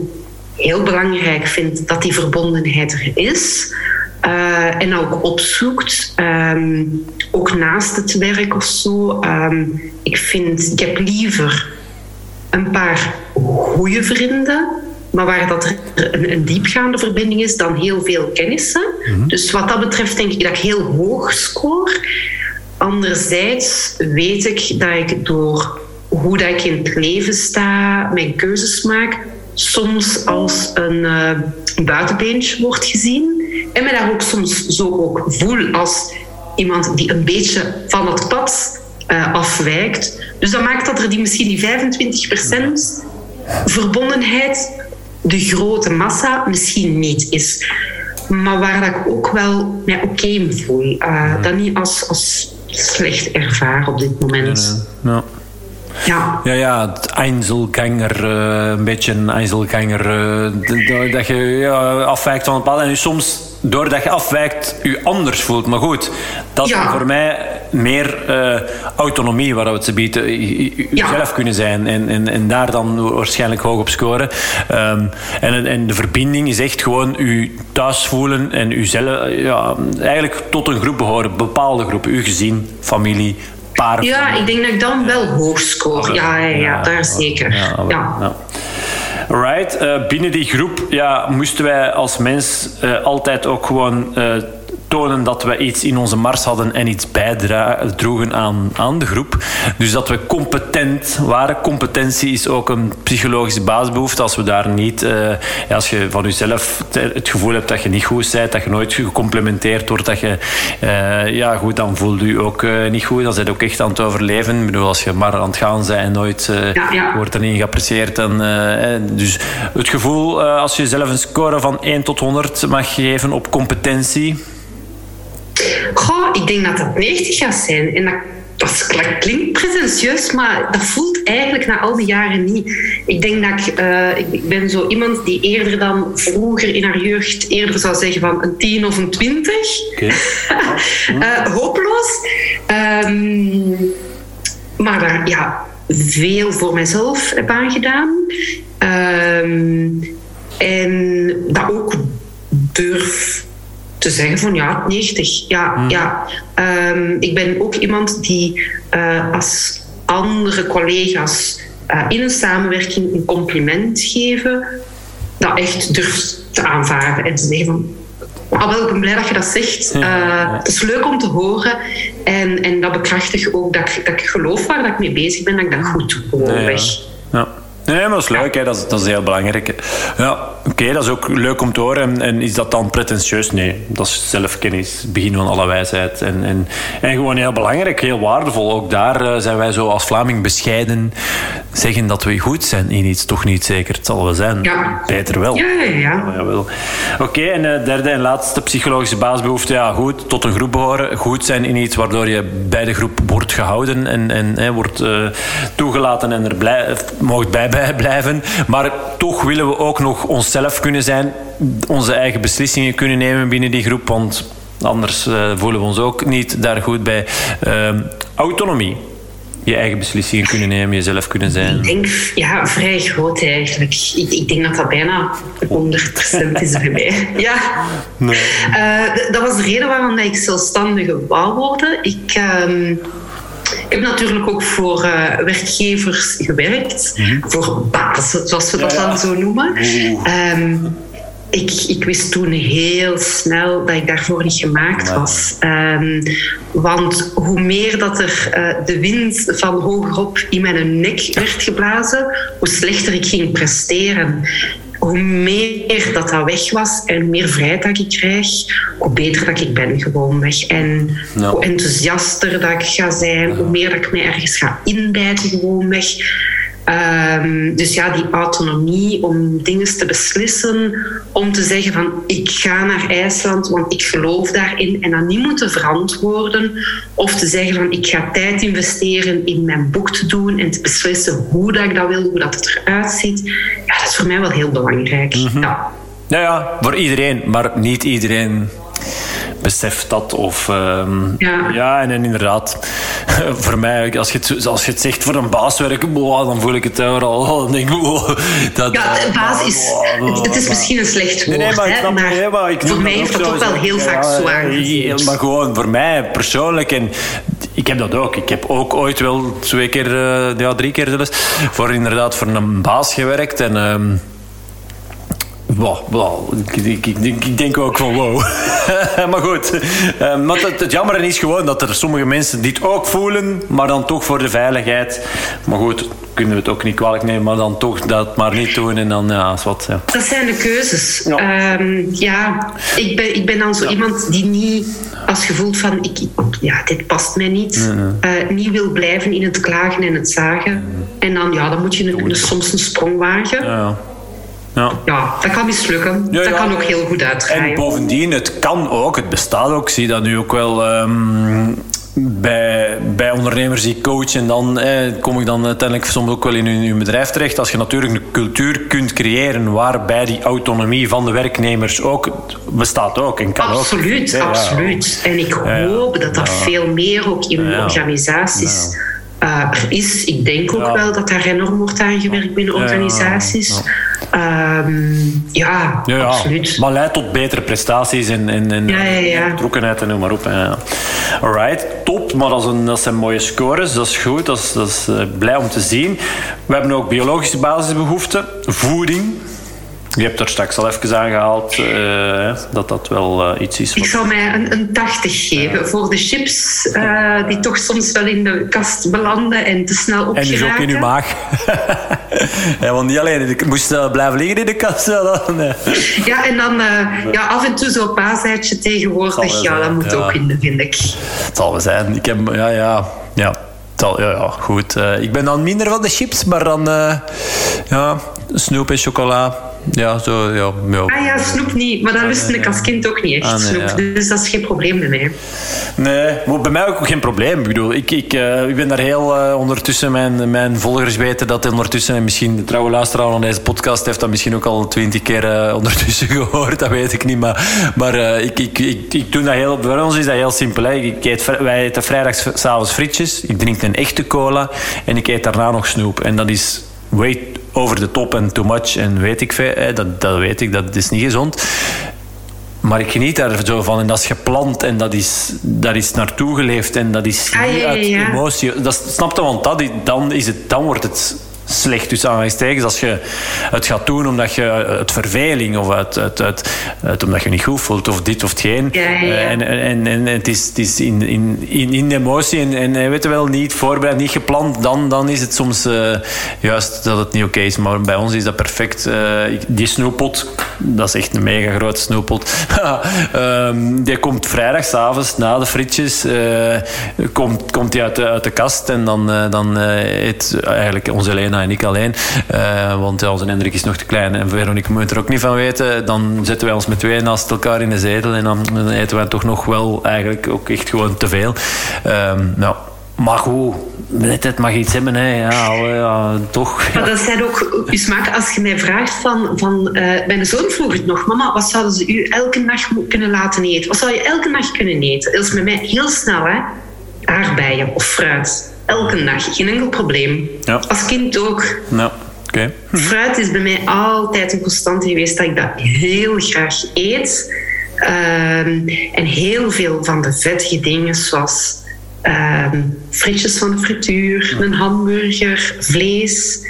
heel belangrijk vind dat die verbondenheid er is. Uh, en ook opzoekt, um, ook naast het werk of zo. Um, ik, vind, ik heb liever een paar goede vrienden, maar waar dat een, een diepgaande verbinding is, dan heel veel kennissen. Mm Dus wat dat betreft denk ik dat ik heel hoog score. Anderzijds weet ik dat ik door hoe dat ik in het leven sta, mijn keuzes maak, soms als een uh, buitenbeentje wordt gezien. En me daar ook soms zo ook voel als iemand die een beetje van het pad uh, afwijkt. Dus dat maakt dat er die, misschien die 25% verbondenheid, de grote massa, misschien niet is. Maar waar dat ik ook wel mij oké okay voel. Uh, dat niet als, als slecht ervaar op dit moment. Ja, ja. Ja, ja, het Einzelganger, uh, een beetje een Einzelganger. Uh, dat je ja, afwijkt van het pad. En soms, doordat je afwijkt, je anders voelt. Maar goed, dat is voor mij meer uh, autonomie waar we het ze bieden. Jezelf kunnen zijn en, en, en daar dan waarschijnlijk hoog op scoren. Um, en, en de verbinding is echt gewoon u thuis voelen en uzelf, ja, eigenlijk tot een groep behoren. Bepaalde groepen. Uw gezin, familie, paar. Ja, ik denk dat ik dan wel hoog score. Ja, ja, ja, daar zeker. Ja, ja. Right. Uh, binnen die groep ja, moesten wij als mens uh, altijd ook gewoon uh, tonen dat we iets in onze mars hadden en iets bijdroegen aan, aan de groep. Dus dat we competent waren. Competentie is ook een psychologische basisbehoefte. Als we daar niet, uh, als je van jezelf het gevoel hebt dat je niet goed bent, dat je nooit gecomplimenteerd wordt, dat je, uh, ja goed, dan voel je je ook uh, niet goed. Dan je ook echt aan het overleven. Ik bedoel, als je maar aan het gaan bent en nooit ja, ja. wordt er niet geapprecieerd. Dan, dus het gevoel, als je zelf een score van 1 tot 100 mag geven op competentie, Goh, ik denk dat dat 90 gaat zijn. En dat, dat klinkt pretentieus, maar dat voelt eigenlijk na al die jaren niet. Ik denk dat ik, uh, ik ben zo iemand die eerder dan vroeger in haar jeugd eerder zou zeggen van een 10 of een 20. Okay. uh, hopeloos. Um, maar daar ja, veel voor mezelf heb aangedaan. Um, en dat ook durf te zeggen van ja, 90. Ja, hmm. ja. Um, ik ben ook iemand die uh, als andere collega's uh, in een samenwerking een compliment geven, dat echt durft te aanvaarden en te zeggen van Ah, wel, ik ben blij dat je dat zegt. Uh, het is leuk om te horen. En, en dat bekrachtigt ook dat ik, dat ik geloof waar dat ik mee bezig ben, dat ik dat goed doe. Gewoon weg. Ja. Nee, maar dat is leuk, hè. Dat, is, dat is heel belangrijk. Ja, oké, dat is ook leuk om te horen. En, en, is dat dan pretentieus? Nee, dat is zelfkennis, het begin van alle wijsheid. En, en, en gewoon heel belangrijk, heel waardevol. Ook daar uh, zijn wij zo als Vlaming bescheiden. Zeggen dat we goed zijn in iets, toch niet zeker. Het zal wel zijn. Ja. Beter wel. Ja, ja, ja. Oké, okay, en uh, derde en laatste psychologische basisbehoefte. Ja, goed, tot een groep behoren. Goed zijn in iets waardoor je bij de groep wordt gehouden en, en wordt uh, toegelaten en er blij, mocht bij blijven. Maar toch willen we ook nog onszelf kunnen zijn, onze eigen beslissingen kunnen nemen binnen die groep. Want anders uh, voelen we ons ook niet daar goed bij. Uh, autonomie. Je eigen beslissingen kunnen nemen, jezelf kunnen zijn. Ik denk, ja, vrij groot eigenlijk. Ik, ik denk dat dat bijna 100% is bij mij. Ja. Nee. Uh, dat was de reden waarom ik zelfstandige wou worden. Ik... Ik heb natuurlijk ook voor uh, werkgevers gewerkt, mm -hmm. voor bazen, zoals we dat ja, dan zo noemen. Um, ik, ik, wist toen heel snel dat ik daarvoor niet gemaakt was. Um, want hoe meer dat er uh, de wind van hogerop in mijn nek werd geblazen, hoe slechter ik ging presteren hoe meer dat dat weg was en hoe meer vrijheid dat ik krijg, hoe beter dat ik ben gewoon weg. En hoe enthousiaster dat ik ga zijn, hoe meer dat ik mij ergens ga inbijten gewoon weg. Um, dus ja, die autonomie om dingen te beslissen, om te zeggen van ik ga naar IJsland, want ik geloof daarin en dan niet moeten verantwoorden of te zeggen van ik ga tijd investeren in mijn boek te doen en te beslissen hoe dat ik dat wil, hoe dat het eruit ziet. Ja, dat is voor mij wel heel belangrijk. Mm -hmm. ja. Ja, ja, voor iedereen, maar niet iedereen beseft dat. Of, um, ja. ja, en, en, inderdaad, voor mij, als je, het, als je het zegt voor een baas werken, boah, dan voel ik het al. Dan denk ik, boah, dat, ja, baas is, het, het is misschien een slecht woord, nee, nee, maar, ik maar, nee, maar ik voor mij heeft dat toch wel heel vaak zwaar Maar gewoon voor mij persoonlijk, en ik heb dat ook. Ik heb ook ooit wel twee keer, uh, ja, drie keer zelfs, voor inderdaad voor een baas gewerkt. En... Um, Wow, wow. Ik, ik, ik, denk ook van wow. maar goed. Uh, maar het, het jammer is gewoon dat er sommige mensen dit ook voelen, maar dan toch voor de veiligheid. Maar goed, kunnen we het ook niet kwalijk nemen, maar dan toch dat maar niet doen en dan ja, is wat. Ja. Dat zijn de keuzes. Ja, um, ja ik, ben, ik ben dan zo ja. iemand die niet als gevoel van ik, ja, dit past mij niet, nee, nee. Uh, niet wil blijven in het klagen en het zagen. Nee. En dan, ja, dan moet je een, soms een sprong wagen. Ja. Ja. ja, dat kan mislukken. Ja, dat ja, kan ook heel goed uitdraaien. En bovendien, het kan ook, het bestaat ook. Ik zie dat nu ook wel um, bij, bij ondernemers die coachen. En dan eh, kom ik dan uiteindelijk soms ook wel in hun, hun bedrijf terecht. Als je natuurlijk een cultuur kunt creëren waarbij die autonomie van de werknemers ook bestaat ook. En kan absoluut, ook, absoluut. En ik hoop dat dat veel meer ook in organisaties uh, is. Ik denk ook wel dat daar enorm wordt aangewerkt binnen organisaties. Um, ja, ja, ja, absoluut. Maar leidt tot betere prestaties en, en, en ja, ja, ja. betrokkenheid en noem maar op. Ja. Alright, top. Maar dat, is een, dat zijn mooie scores. Dat is goed. Dat is, dat is uh, blij om te zien. We hebben ook biologische basisbehoeften. Voeding. Je hebt er straks al even aangehaald uh, dat dat wel uh, iets is. Ik zou mij een, een 80 geven ja. voor de chips, uh, die toch soms wel in de kast belanden en te snel opgeraken. En dus ook in uw maag. ja, want niet alleen, ik moest blijven liggen in de kast. Dan, ja, en dan ja, af en toe zo'n paaseitje tegenwoordig, ja, dat moet ja. ook in, vind ik. Het zal wel zijn. Ik heb, ja, ja, ja. Ja, ja, goed. Ik ben dan minder van de chips, maar dan ja, snoep en chocola. Ja, zo, ja. ja. Ah ja, snoep niet. Maar dat lustte ik als kind ook niet echt, ah, nee, snoep. Ja. Dus dat is geen probleem bij mij. Nee, maar bij mij ook geen probleem. Ik bedoel, ik, ik, uh, ik ben daar heel uh, ondertussen... Mijn, mijn volgers weten dat ondertussen... En misschien de trouwe luisteraar van deze podcast heeft dat misschien ook al twintig keer uh, ondertussen gehoord. Dat weet ik niet. Maar, maar ik, ik, ik, ik doe dat heel... Bij ons is dat heel simpel. Hè. Ik eet, wij eten vrijdags s'avonds frietjes. Ik drink een echte cola. En ik eet daarna nog snoep. En dat is way over de top en too much en weet ik veel. Dat, dat weet ik, dat is niet gezond. Maar ik geniet daar zo van. En dat is gepland en dat is, dat is naartoe geleefd. En dat is ah, niet ja, ja, ja. uit emotie. Dat, snap je? Want dat, dan, is het, dan wordt het slecht dus aanhalingstekens als je het gaat doen omdat je het verveling of het, het, het, omdat je niet goed voelt of dit of hetgeen. Ja, ja, ja. En, en, en het is, het is in, in, in, de emotie en, en weet je wel, niet voorbereid, niet gepland, dan, dan is het soms uh, juist dat het niet oké okay is. Maar bij ons is dat perfect. Uh, die snoeppot, dat is echt een mega grote snoeppot. um, die komt vrijdagavond na de frietjes, uh, komt, komt die uit de, uit de kast en dan, dan eet eigenlijk onze Lena en ik alleen. Uh, want ja, onze Hendrik is nog te klein en Veronique moet er ook niet van weten. Dan zetten wij ons met twee naast elkaar in de zetel en dan eten wij toch nog wel eigenlijk ook echt gewoon te veel. Um, nou, maar goed, het mag iets hebben, hè. Ja, ja, toch. Maar dat zijn ook uw smaak. Als je mij vraagt van... van uh, mijn zoon vroeg het nog. Mama, wat zouden ze u elke nacht kunnen laten eten? Wat zou je elke nacht kunnen eten? Dat is met mij heel snel, hè. Aardbeien of fruit. Elke dag, geen enkel probleem. Ja. Als kind ook. Ja. Okay. Fruit is bij mij altijd een constante geweest dat ik dat heel graag eet. Um, en heel veel van de vettige dingen, zoals um, frietjes van de frituur, een hamburger, vlees.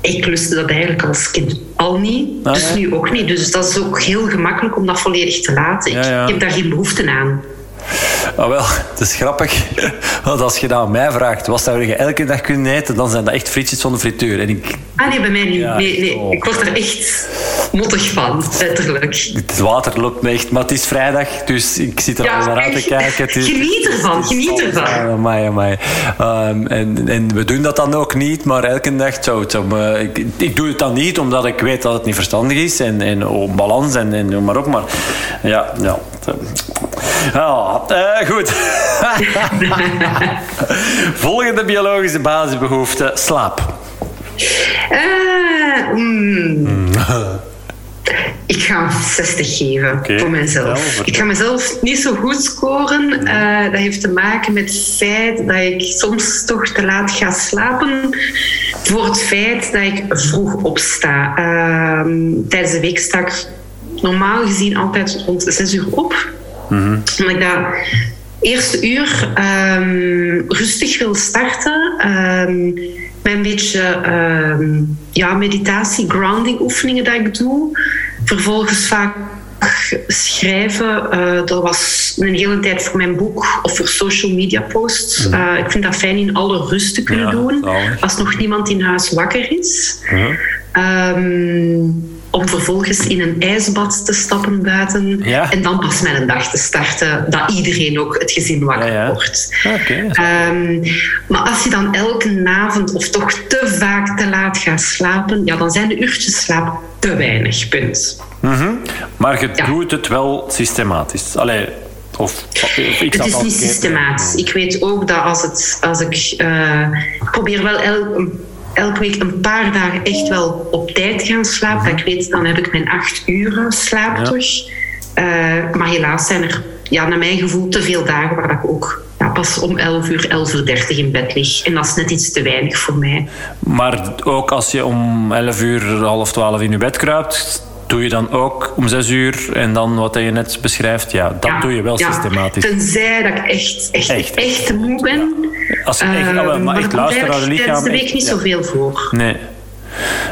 Ik lustte dat eigenlijk als kind al niet, ah, dus ja. nu ook niet. Dus dat is ook heel gemakkelijk om dat volledig te laten. Ja, ik heb daar geen behoefte aan. Ah, wel, het is grappig. Want als je dat aan mij vraagt, wat zou je elke dag kunnen eten, dan zijn dat echt frietjes van de frituur. En ik... Ah nee, bij mij niet. Ja, nee, nee. Ik word er echt mottig van, letterlijk. Het water loopt me echt, maar het is vrijdag, dus ik zit er ja, al naar aan te kijken. Het is, geniet ervan, geniet ervan. Amai, amai. Um, en, en we doen dat dan ook niet, maar elke dag zou, ik, ik, doe het dan niet omdat ik weet dat het niet verstandig is en, en op balans en, en noem maar op. Maar ja, ja. Uh, goed. Volgende biologische basisbehoefte: slaap. Uh, mm. Ik ga 60 geven okay. voor mezelf. ik ga mezelf niet zo goed scoren. Uh, dat heeft te maken met het feit dat ik soms toch te laat ga slapen. Voor het feit dat ik vroeg opsta. Uh, tijdens de week sta ik normaal gezien altijd rond 6 uur op. Mm-hmm. Omdat ik dat eerste uur um, rustig wil starten. Um, met een beetje um, ja, meditatie, grounding oefeningen dat ik doe. Vervolgens vaak schrijven. Uh, dat was een hele tijd voor mijn boek of voor social media posts. Uh, ik vind dat fijn in alle rust te kunnen ja, doen. Als nog niemand in huis wakker is. Um, om vervolgens in een ijsbad te stappen buiten. Ja. En dan pas met een dag te starten. Dat iedereen ook het gezin wakker Ja, ja. wordt. Oké. Um, maar als je dan elke avond of toch te vaak te laat gaat slapen, ja, dan zijn de uurtjes slaap te weinig. Punt. Mhm. Maar je doet het wel systematisch. Allee, of, of ik Het is niet systematisch. Ik weet ook dat als, het, als ik... eh, ik probeer wel el, elke week een paar dagen echt wel op tijd gaan slapen. Dat ik weet, dan heb ik mijn acht uur slaap Ja. terug. Eh, maar helaas zijn er, ja, naar mijn gevoel, te veel dagen waar dat ik ook ja, pas om 11 uur, 11 uur 30 in bed lig. En dat is net iets te weinig voor mij. Maar ook als je om 11 uur, half 12 in je bed kruipt, doe je dan ook om 6 uur en dan wat je net beschrijft, ja, dat doe je wel ja, systematisch. Tenzij dat ik echt, echt, echt, moe ben. Als echt, uh, maar echt luistert naar de lichaam. de week niet zoveel voor. Nee.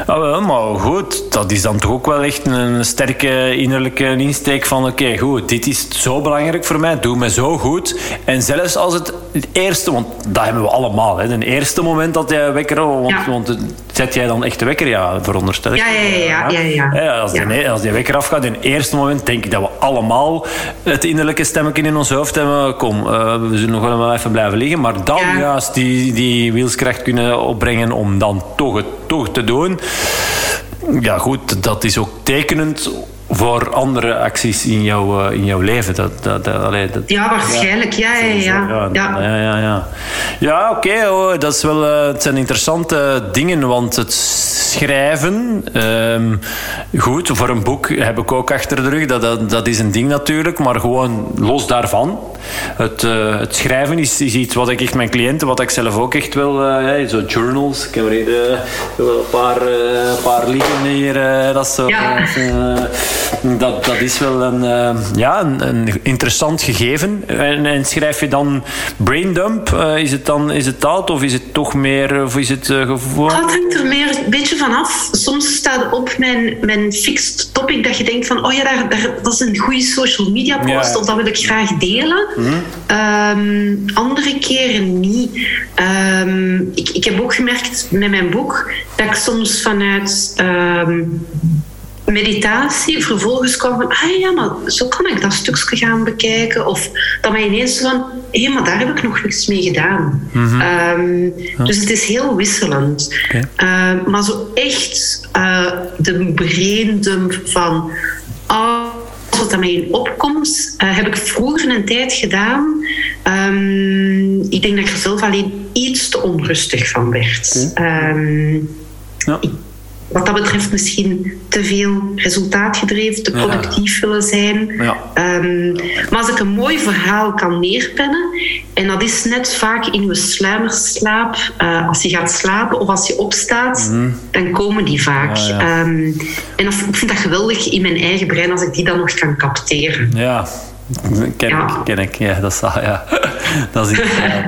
Ah, wel, maar goed, dat is dan toch ook wel echt een sterke innerlijke insteek van oké, goed, dit is zo belangrijk voor mij, doe me zo goed. En zelfs als het, het eerste, want dat hebben we allemaal, hè, het eerste moment dat jij wekker, want, ja. want zet jij dan echt de wekker, ja, veronderstel ik. Ja, ja, ja. ja, ja, ja. als, die, als die wekker afgaat, in het eerste moment denk ik dat we allemaal het innerlijke stemmetje in ons hoofd hebben, kom, uh, we zullen nog wel even blijven liggen, maar dan juist die, die wielskracht kunnen opbrengen om dan toch het toch te doen. Ja, goed, dat is ook tekenend voor andere acties in jouw, in jouw leven. Dat, dat, dat, allee, dat ja, waarschijnlijk. Ja, ja, ja. Ja, ja, ja. ja, ja. oké. Okay, oh, dat is wel, uh, het zijn interessante dingen, want het schrijven... Um, goed, voor een boek heb ik ook achter de rug. Dat, dat, dat is een ding natuurlijk, maar gewoon los daarvan. Het, uh, het schrijven is, is, iets wat ik echt mijn cliënten, wat ik zelf ook echt wil... Uh, zo journals. Ik heb er hier een paar, paar liggen hier. dat zo... Ja dat, dat is wel een, ja, een, een, interessant gegeven. En, en, schrijf je dan braindump? Is, het dan, is het dat of is het toch meer of is het gevoel? Het hangt er meer een beetje vanaf. Soms staat op mijn, mijn fixed topic dat je denkt van oh ja, daar, daar, dat is een goede social media post ja. of dat wil ik graag delen. Mm -hmm. um, andere keren niet. Um, ik, ik heb ook gemerkt met mijn boek dat ik soms vanuit um, meditatie vervolgens kwam van, ah ja, maar zo kan ik dat stukje gaan bekijken. Of dat mij ineens van, hé, hey, maar daar heb ik nog niks mee gedaan. Mm -hmm. um, ja. Dus het is heel wisselend. Okay. Uh, maar zo echt uh, de braindump van alles aan mij in opkomt, uh, heb ik vroeger een tijd gedaan. Um, ik denk dat ik er zelf alleen iets te onrustig van werd. Okay. Um, ja. Wat dat betreft misschien te veel resultaatgedreven, te productief willen zijn. Ja. Um, maar als ik een mooi verhaal kan neerpennen, en dat is net vaak in je sluimerslaap, uh, als je gaat slapen of als je opstaat, mm. dan komen die vaak. Ja. Um, en dat, ik vind dat geweldig in mijn eigen brein als ik die dan nog kan capteren. Ja. Ken ik, ken ik. Ja, dat is, ja. dat is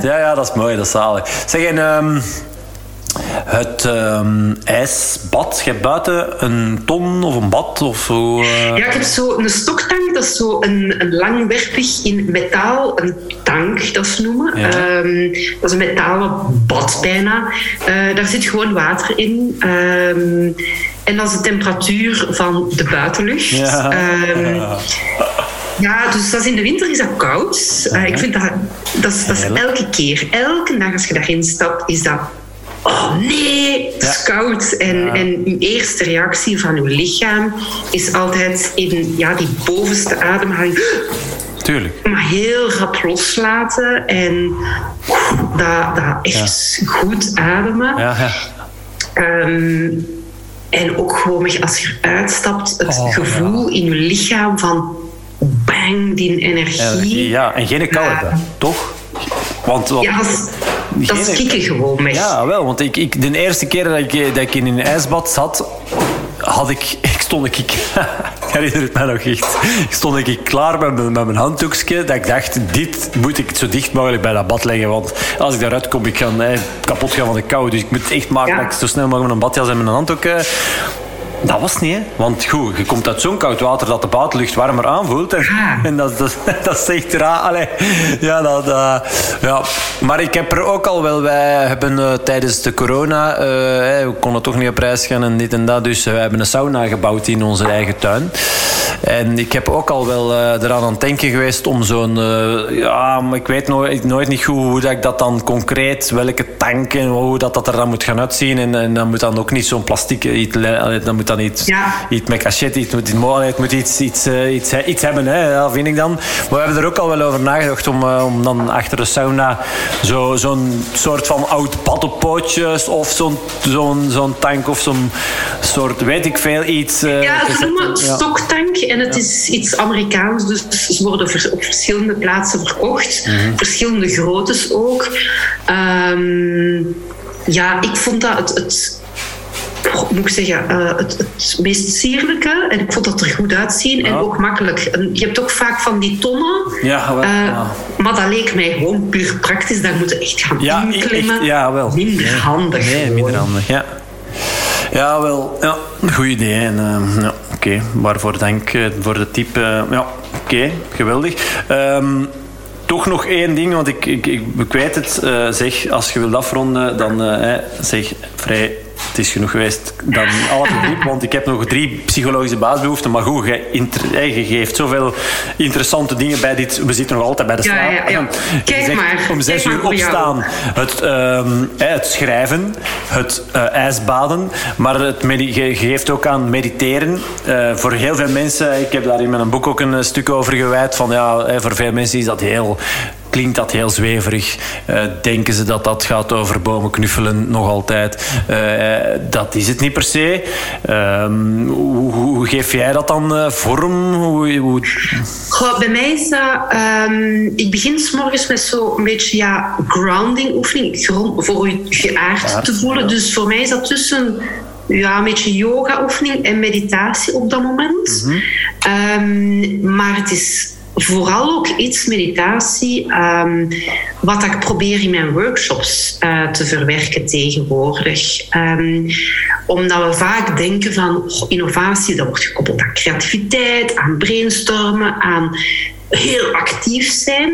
ja, ja, dat is mooi, dat is zalig. Zeg, en, um, het um, ijsbad. Je hebt buiten een ton of een bad of zo. Uh... Ja, ik heb zo een stoktank. Dat is zo een, een langwerpig in metaal. Een tank, dat ze noemen. Ja. Um, dat is een metalen bad bijna. Uh, daar zit gewoon water in. Um, en dat is de temperatuur van de buitenlucht. Ja. ja. Ja, dus dat is in de winter is dat koud. Uh, ik vind dat, dat, is, dat is elke keer. Elke dag als je daarin stapt, is dat oh nee, het is ja. koud. En, ja. en uw eerste reactie van uw lichaam is altijd in ja, die bovenste ademhaling. Tuurlijk. Maar heel rap loslaten en dat, dat echt ja. goed ademen. Ja, um, en ook gewoon als je eruit stapt, het oh, gevoel in je lichaam van bang, die energie. Ja, en geen kou toch? Want, want ja, dat is kikken gewoon mee. Ja, wel. Want ik, ik, de eerste keer dat ik, dat ik in een ijsbad zat, had ik, ik stond ik, ik herinner het mij nog echt, ik stond ik klaar met, mijn, met mijn handdoekje, dat ik dacht, dit moet ik zo dicht mogelijk bij dat bad leggen, want als ik daaruit kom, ik ga eh, kapot gaan van de kou, dus ik moet echt maken ja. dat ik zo snel mogelijk met een badjas en mijn handdoek uh, dat was niet, hè? Want goed, je komt uit zo'n koud water dat de buitenlucht warmer aanvoelt. En, ah. en dat, dat, dat echt raar. Allee, ja, dat, uh, ja. Maar ik heb er ook al wel... Wij hebben uh, tijdens de corona... Uh, we konden toch niet op reis gaan en dit en dat. Dus we hebben een sauna gebouwd in onze eigen tuin. En ik heb ook al wel eraan aan het denken geweest om zo'n... ja, maar ik weet nooit, nooit niet goed hoe dat ik dat dan concreet... Welke tank en hoe dat, dat er dan moet gaan uitzien. En, en dan moet dan ook niet zo'n plastic... Dan moet dan iets, ja. iets met cachet, iets moet, het moet iets, iets, iets, iets hebben, hè, dat vind ik dan. Maar we hebben er ook al wel over nagedacht om, om dan achter de sauna zo'n zo soort van oud paddenpootjes of zo'n zo'n zo'n tank of zo'n soort, weet ik veel, iets. Ja, ze noemen ja. stoktank. En het is iets Amerikaans, dus ze worden op verschillende plaatsen verkocht. Mhm. Verschillende groottes ook. Ehm, ja, ik vond dat het, het moet ik zeggen, uh, het, het, meest sierlijke. En ik vond dat er goed uitzien en ook makkelijk. En je hebt ook vaak van die tonnen. Ja, wel, uh, Maar dat leek mij gewoon puur praktisch. Daar moeten echt gaan ja, inklimmen. Echt, ja, wel. Minder handig. Nee, minder handig, ja. Ja, wel. Ja, goed idee. En, uh, ja, oké. Waarvoor dank voor de tip. ja, oké. geweldig. Um, toch nog één ding, want ik, ik, ik, ik het. Uh, zeg, als je wilt afronden, dan zeg vrij het is genoeg geweest dan alle drie, want ik heb nog drie psychologische basisbehoeften. Maar goed, je, geeft zoveel interessante dingen bij dit. We zitten nog altijd bij de slaap. Ja, ja, ja. Kijk maar. Om zes uur opstaan, het, ehm, het schrijven, het uh, ijsbaden. Maar het je geeft ook aan mediteren. Uh, voor heel veel mensen, ik heb daar in mijn boek ook een stuk over gewijd. Van, ja, voor veel mensen is dat heel klinkt dat heel zweverig. Uh, denken ze dat dat gaat over bomen knuffelen nog altijd. Uh, dat is het niet per se. Uh, hoe, hoe, geef jij dat dan uh, vorm? Hoe, hoe... Goh, bij mij is dat... Um, ik begin s morgens met zo'n beetje ja, grounding oefening. Voor je geaard te voelen. Dus voor mij is dat tussen ja, een beetje yoga-oefening en meditatie op dat moment. Mm -hmm. um, maar het is vooral ook iets meditatie, um, wat ik probeer in mijn workshops uh, te verwerken tegenwoordig. Um, omdat we vaak denken van oh, innovatie, dat wordt gekoppeld aan creativiteit, aan brainstormen, aan heel actief zijn.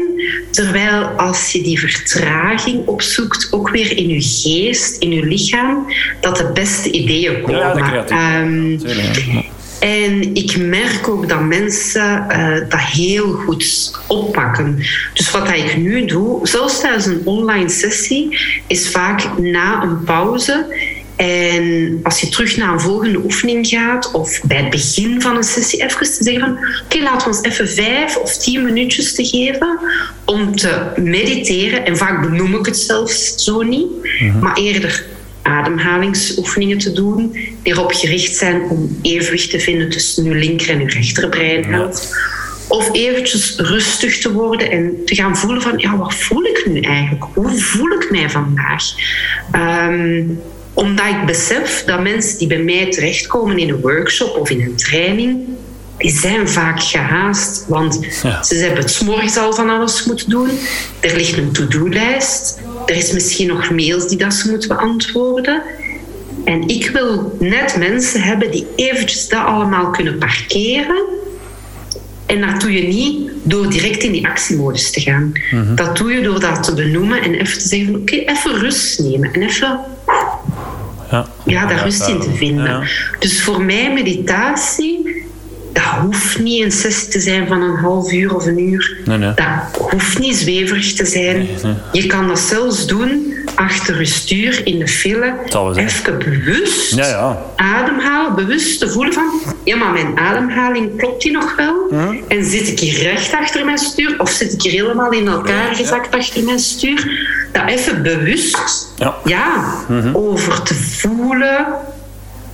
Terwijl als je die vertraging opzoekt, ook weer in je geest, in je lichaam, dat de beste ideeën komen. Ja, en ik merk ook dat mensen uh, dat heel goed oppakken. Dus wat ik nu doe, zelfs tijdens een online sessie, is vaak na een pauze. En als je terug naar een volgende oefening gaat, of bij het begin van een sessie, even te zeggen van oké, laten we ons even vijf of tien minuutjes te geven om te mediteren. En vaak benoem ik het zelfs zo niet, mhm. maar eerder ademhalingsoefeningen te doen, die erop gericht zijn om evenwicht te vinden tussen uw linker en uw rechterbreinhelft. Of eventjes rustig te worden en te gaan voelen van, ja, wat voel ik nu eigenlijk? Hoe voel ik mij vandaag? Ehm, omdat ik besef dat mensen die bij mij terechtkomen in een workshop of in een training, die zijn vaak gehaast. Want ze hebben het s'morgens al van alles moeten doen. Er ligt een to-do-lijst. Er is misschien nog mails die dat ze moeten beantwoorden. En ik wil net mensen hebben die eventjes dat allemaal kunnen parkeren. En dat doe je niet door direct in die actiemodus te gaan. Mhm. Dat doe je door dat te benoemen en even te zeggen: oké, even rust nemen en even ja, ja daar rust in te vinden. Dus voor mij meditatie dat hoeft niet een sessie te zijn van een half uur of een uur. Nee, nee. Dat hoeft niet zweverig te zijn. Je kan dat zelfs doen achter je stuur in de file. Even bewust ja, ja. ademhalen, bewust te voelen van... Ja, maar mijn ademhaling klopt die nog wel? En zit ik hier recht achter mijn stuur? Of zit ik hier helemaal in elkaar gezakt achter mijn stuur? Dat even bewust ja. Mhm. over te voelen...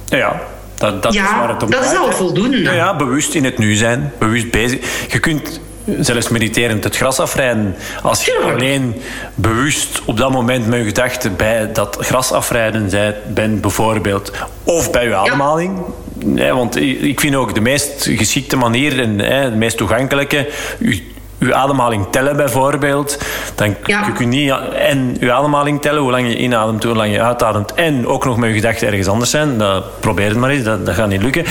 Ja, dat, dat ja, is waar het om dat is al voldoende. Ja, ja, bewust in het nu zijn, bewust bezig. Je kunt zelfs mediterend het gras afrijden. Als je alleen bewust op dat moment met je gedachten bij dat gras afrijden bent, bijvoorbeeld, of bij je ademhaling. want ik vind ook de meest geschikte manier en de meest toegankelijke uw ademhaling tellen bijvoorbeeld. Dan ja. je niet en uw ademhaling tellen, hoe lang je inademt, hoe lang je uitademt. En ook nog met je gedachten ergens anders zijn. Dat, probeer het maar eens, dat, dat gaat niet lukken.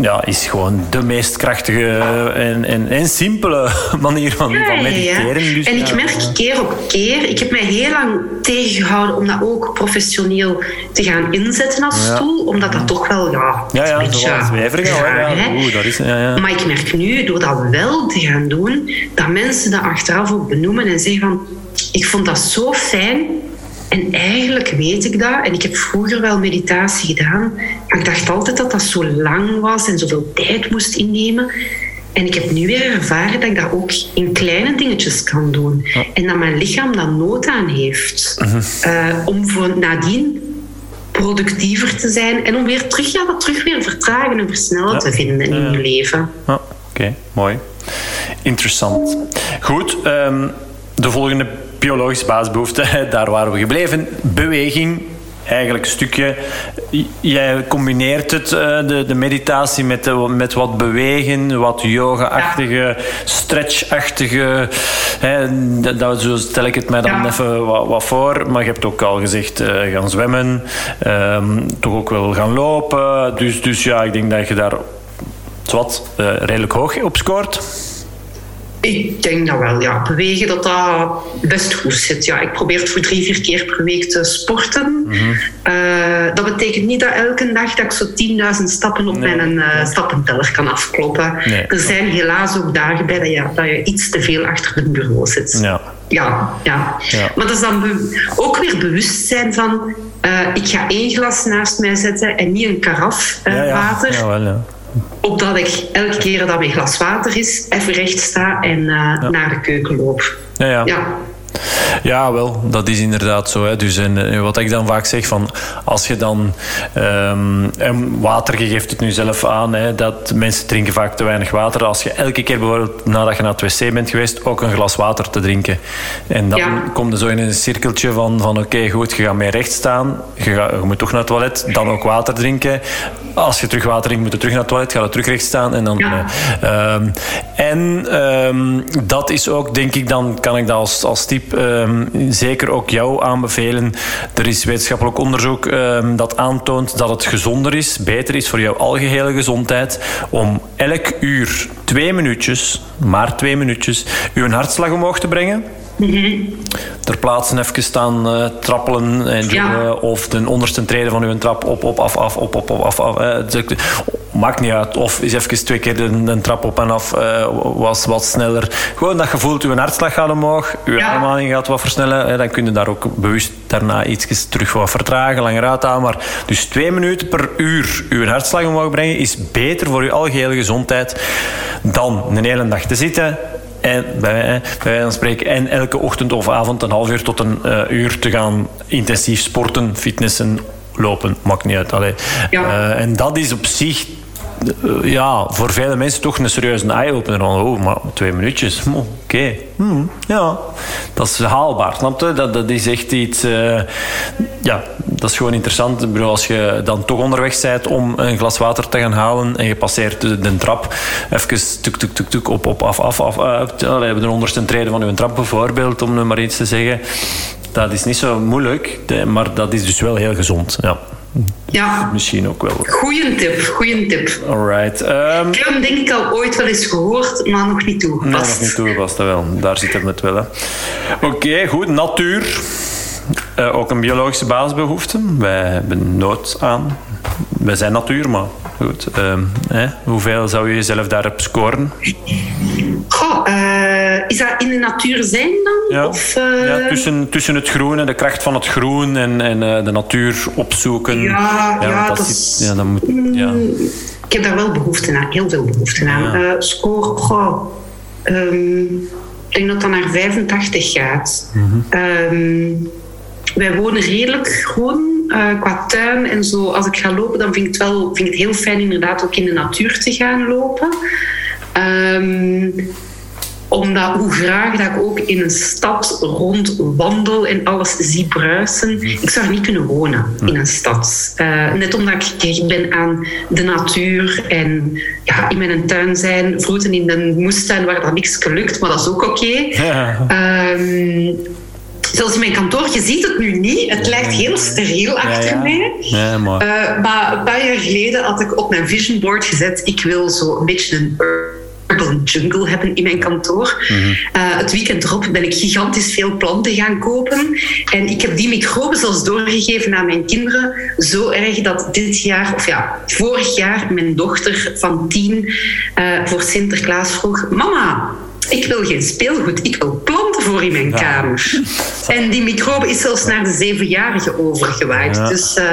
Ja, is gewoon de meest krachtige en, en, en simpele manier van, van mediteren. Dus, en ik merk keer op keer, ik heb mij heel lang tegengehouden om dat ook professioneel te gaan inzetten als tool, omdat dat toch wel, ja, ja, ja, een beetje zweverig. Ja, Oeh, dat is, ja, ja. Maar ik merk nu, door dat wel te gaan doen, dat mensen dat achteraf ook benoemen en zeggen van ik vond dat zo fijn en eigenlijk weet ik dat. En ik heb vroeger wel meditatie gedaan. Maar ik dacht altijd dat dat zo lang was en zoveel tijd moest innemen. En ik heb nu weer ervaren dat ik dat ook in kleine dingetjes kan doen. En dat mijn lichaam dan nood aan heeft. Uh om voor nadien productiever te zijn en om weer terug, ja, dat terug weer vertragen en versnellen te vinden in je leven. Oké, mooi. Interessant. Goed, ehm, de volgende biologische basisbehoefte, daar waren we gebleven. Beweging eigenlijk een stukje. Jij combineert het, eh, de, de meditatie, met, de, met wat bewegen, wat yoga-achtige, stretch-achtige. Dat, zo stel ik het mij dan even wat, wat, voor. Maar je hebt ook al gezegd uh, gaan zwemmen, ehm, toch ook wel gaan lopen. Dus, dus ja, ik denk dat je daar wat uh, redelijk hoog op scoort. Ik denk dat wel, ja. Bewegen, dat dat best goed zit. Ja, ik probeer het voor drie, vier keer per week te sporten. Mhm. Eh, dat betekent niet dat elke dag dat ik zo 10.000 stappen op mijn uh, stappenteller kan afkloppen. Er zijn helaas ook dagen bij dat je, dat je iets te veel achter het bureau zit. Ja. Ja, ja. Maar dat is dan ook weer bewustzijn van... Uh, ik ga één glas naast mij zetten en niet een karaf water. Ja, wel, ja opdat ik elke keer dat mijn glas water is, even recht sta en uh, naar de keuken loop. Ja, ja. ja. Ja, wel, dat is inderdaad zo. Hè. Dus, en, eh, wat ik dan vaak zeg, van, als je dan... Um, water, je geeft het nu zelf aan, hè, dat mensen drinken vaak te weinig water. Als je elke keer bijvoorbeeld nadat je naar het wc bent geweest, ook een glas water te drinken. En dan ja. kom je zo in een cirkeltje van, van oké, goed, je gaat mee recht staan. Je, gaat, je moet toch naar het toilet, dan ook water drinken. Als je terug water drinkt, moet terug naar het toilet, ga je terug recht staan. En, dan, ja. uh, en um, dat is ook, denk ik, dan kan ik dat als, als tip Ehm, zeker ook jou aanbevelen. Er is wetenschappelijk onderzoek dat aantoont dat het gezonder is, beter is voor jouw algehele gezondheid om elk uur twee minuutjes, maar twee minuutjes, uw hartslag omhoog te brengen. Mm Ter plaatse even staan uh, trappelen en of de onderste treden van uw trap op, op, af, af, op, op, op, af, af. maakt niet uit. Of is even twee keer de, de trap op en af uh, was wat sneller. Gewoon dat je voelt, uw hartslag gaat omhoog, uw ja. ademhaling gaat wat versnellen. dan kun je daar ook bewust daarna iets terug wat vertragen, langer uithalen. Maar dus twee minuten per uur uw hartslag omhoog brengen is beter voor uw algehele gezondheid dan een hele dag te zitten en bij, wijze van spreken, en elke ochtend of avond een half uur tot een uh, uur te gaan intensief sporten, fitnessen, lopen, maakt niet uit. Ja. Uh, en dat is op zich uh, ja, voor vele mensen toch een serieuze eye-opener. Oh, maar twee minuutjes, hm, oké. Okay. Hmm, ja, dat is haalbaar, snap je? Dat, dat is echt iets... Ja, dat is gewoon interessant. Ik bedoel, als je dan toch onderweg bent om een glas water te gaan halen en je passeert de, de trap, even tuk, tuk, tuk, tuk, op, op, af, af, af. Uh, allee, de onderste treden van uw trap bijvoorbeeld, om nu maar iets te zeggen. Dat is niet zo moeilijk, maar dat is dus wel heel gezond. Ja. Ja. Misschien ook wel. Goeie tip, goeie tip. Alright. Um, ik heb hem denk ik al ooit wel eens gehoord, maar nog niet toegepast. Nee, nog niet toegepast, wel. Daar zit het wel. Oké, okay, goed. Natuur. Uh, ook een biologische basisbehoefte. Wij hebben nood aan. Wij zijn natuur, maar goed. Uh, hè? Hoeveel zou je jezelf daarop scoren? Goh, uh, is dat in de natuur zijn dan? Ja, of, ja tussen, tussen het groen en de kracht van het groen en, en de natuur opzoeken. Ja, ja, ja dat, dat is, ja, dat moet, ja. Ik heb daar wel behoefte aan, heel veel behoefte aan. Score, goh, um, ik denk dat dat naar 85 gaat. Mm -hmm. um, wij wonen redelijk groen uh, qua tuin en zo. Als ik ga lopen, dan vind ik, het wel, vind ik het heel fijn inderdaad ook in de natuur te gaan lopen. Um, omdat hoe graag dat ik ook in een stad rondwandel en alles zie bruisen. Ik zou niet kunnen wonen in een stad. Uh, net omdat ik gericht ben aan de natuur en ja, in mijn tuin zijn. Vroeten in de moestuin waar dat niks gelukt, maar dat is ook oké. Okay. Ja. Um, Zelfs in mijn kantoor, je ziet het nu niet. Het lijkt heel steriel achter ja, ja. mij. Ja, maar. Uh, maar een paar jaar geleden had ik op mijn vision board gezet: ik wil zo een beetje een urban jungle hebben in mijn kantoor. Mm -hmm. uh, het weekend erop ben ik gigantisch veel planten gaan kopen. En ik heb die microben zelfs doorgegeven aan mijn kinderen. Zo erg dat dit jaar, of ja, vorig jaar, mijn dochter van tien uh, voor Sinterklaas vroeg: Mama, ik wil geen speelgoed, ik wil planten voor in mijn kamer. En die microbe is zelfs naar de zevenjarige overgewaaid. Dus uh,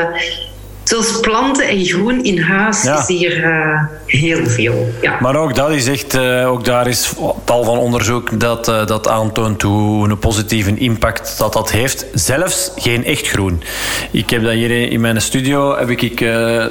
Zoals planten en groen in huis Ja. is hier eh, heel veel. Ja. Maar ook dat is echt, eh, ook daar is tal van onderzoek dat, eh, dat aantoont hoe een positieve impact dat dat heeft. Zelfs geen echt groen. Ik heb dat hier in mijn studio, heb ik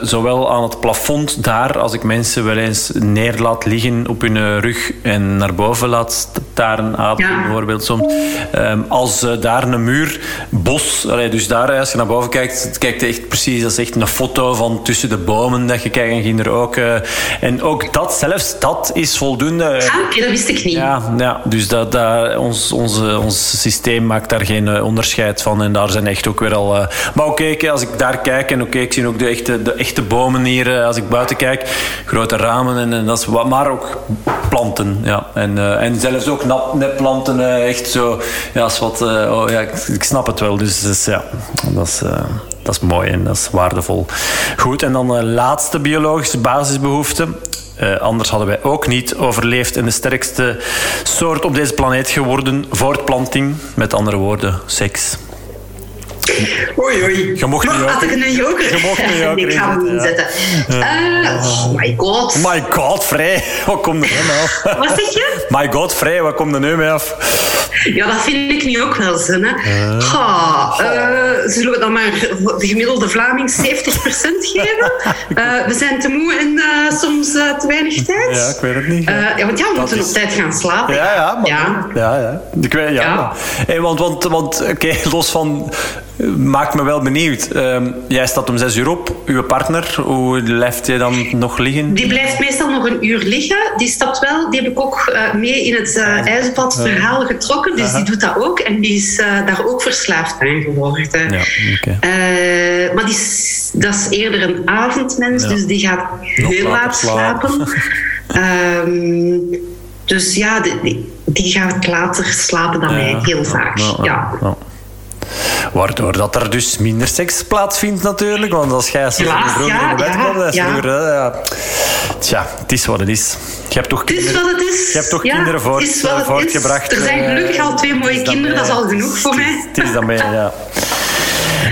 zowel aan het plafond daar, als ik mensen wel eens neer laat liggen op hun rug en naar boven laat staren, ademen Ja. bijvoorbeeld soms, ehm, als daar een muur, bos, allee, dus daar als je naar boven kijkt, het kijkt echt precies, dat is echt een foto van tussen de bomen dat je kijkt en ging er ook... eh, en ook dat, zelfs dat is voldoende. Ah, oké, dat wist ik niet. Ja, ja dus dat, dat, ons, onze, ons systeem maakt daar geen eh, onderscheid van. En daar zijn echt ook weer al... eh, maar oké, als ik daar kijk en oké, ik zie ook de echte, de echte bomen hier eh, als ik buiten kijk. Grote ramen en, en dat is wat, maar ook planten. Ja. En, eh, en zelfs ook nat, nepplanten, eh, echt zo... Ja, is wat, eh, oh, ja, ik, ik snap het wel. Dus, dus ja, dat is... eh, dat is mooi en dat is waardevol. Goed, en dan de laatste biologische basisbehoefte. Eh, anders hadden wij ook niet overleefd en de sterkste soort op deze planeet geworden. Voortplanting, met andere woorden, seks. Oei, oei. Je mocht niet Had ik een joker? Je mocht een Nee, ik ga hem inzetten, inzetten. Eh, oh my god. My god, Vrij, wat komt er nu af? Wat zeg je? My god, Vrij, wat komt er nu mee af? Ja, dat vind ik nu ook wel zin. Hè. Ha, eh, zullen we dan maar de gemiddelde Vlaming 70% geven? Eh, we zijn te moe en soms te weinig tijd. Ja, ik weet het niet. Ja, want ja, we moeten is- op tijd gaan slapen. Ja, ja, maar, Ja. ja. ja, Ik weet, ja. Ja. Hey, want want, want oké, los van... Maakt me wel benieuwd. Ehm, jij staat om zes uur op. Uw partner, hoe blijft jij dan nog liggen? Die blijft meestal nog een uur liggen. Die stapt wel. Die heb ik ook eh, mee in het eh ijsbadverhaal getrokken. Dus die doet dat ook. En die is eh, daar ook verslaafd aan geworden. Ja, oké. Eh, maar die is, dat is eerder een avondmens. Ja. Dus die gaat heel laat slapen. Ehm, dus ja, die, die, die gaat later slapen dan mij. Heel vaak. Ja. Ja. Waardoor dat er dus minder seks plaatsvindt natuurlijk. Want als jij Helaas, vroeger ja, in de bed ja, komt, dat is ja. vroeger, ja. Tja, het is wat het is. Je hebt toch is kinderen, wat het is. je hebt toch Ja, kinderen voort, het is wat het voortgebracht. is. Er zijn eh, gelukkig al twee mooie kinderen. Dat is mee. al genoeg voor mij. Het is dan mee, ja.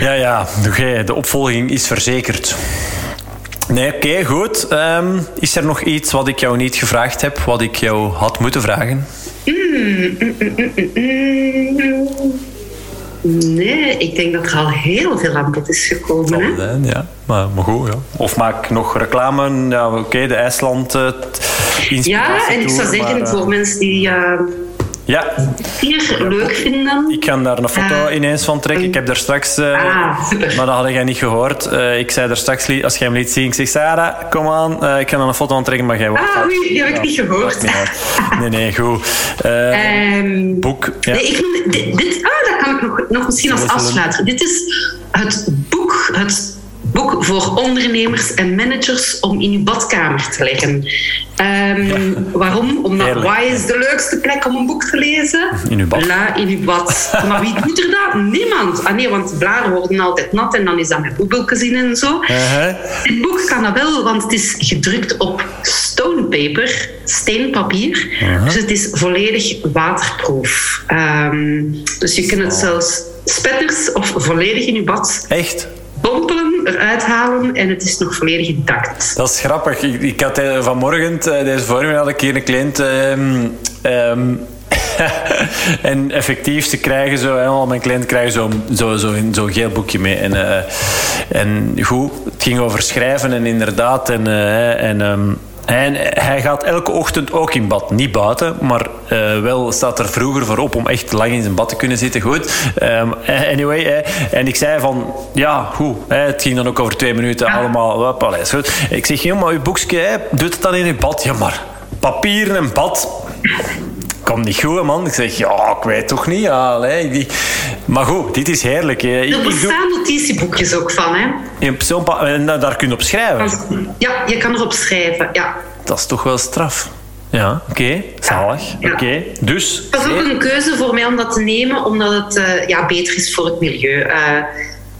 Ja, ja. De opvolging is verzekerd. Nee, oké, goed. Ehm, is er nog iets wat ik jou niet gevraagd heb, wat ik jou had moeten vragen? Nee, ik denk dat er al heel veel aan bod is gekomen. Hè? zijn, ja. Maar, maar goed, ja. Of maak nog reclame. Ja, oké, de IJsland inspiratie Ja, en ik zou zeggen maar, eh, voor mensen die eh Ja, hier leuk vinden. ik kan daar een foto Eh, ineens van trekken. Ik heb daar straks... eh, Ah, super. maar dat had jij niet gehoord. Eh, ik zei daar straks, als jij hem liet zien, ik zeg, Sarah, kom aan. eh, ik kan daar een foto van trekken, maar jij wordt Ah, oei, die heb ik niet gehoord. Nee, nee, goed. Eh, Ehm, boek, ja. Nee, ik dit, dit ah, dat kan ik nog, nog misschien als afsluiter. Dit is het boek, het boek voor ondernemers en managers om in uw badkamer te leggen. Ehm, Waarom? Omdat Heerlijk. waar is de leukste plek om een boek te lezen? In uw bad. La, in uw bad. Maar wie doet er dat? Niemand. Ah nee, want de bladen worden altijd nat en dan is dat met boebeltjes in en zo. Uh-huh. Dit boek kan dat wel, want het is gedrukt op stonepaper, steenpapier. Dus het is volledig waterproof. Ehm, dus je kunt het zelfs spetters of volledig in je bad Echt? Eruit halen en het is nog volledig intact. Dat is grappig. Ik, ik had eh, vanmorgen, eh, deze voormiddag, had ik hier een cliënt. ehm, ehm, en effectief, ze krijgen zo, al mijn cliënten krijgen zo'n zo, zo, zo'n geel boekje mee. En, eh, en goed, het ging over schrijven en inderdaad. En, en, ehm, en hij gaat elke ochtend ook in bad. Niet buiten, maar eh, wel staat er vroeger voor op om echt lang in zijn bad te kunnen zitten. Goed. Ehm, anyway, eh, en ik zei van, ja, goed. hè, het ging dan ook over twee minuten allemaal. Hop, allee, is goed. Ik zeg, joh, maar uw boekje, hè, doet het dan in uw bad? Ja, maar papieren en bad... Komt niet goed, man. Ik zeg, ja, ik weet toch niet. Allee. Maar goed, dit is heerlijk. hè. Er bestaan notitieboekjes ook van, hè? in zo'n pa- en daar kun je op schrijven. Ja, je kan erop schrijven, ja. Dat is toch wel straf. Ja, oké. Zalig. Ja. Oké. Dus... Het was ook een keuze voor mij om dat te nemen, omdat het eh, ja, beter is voor het milieu. Eh,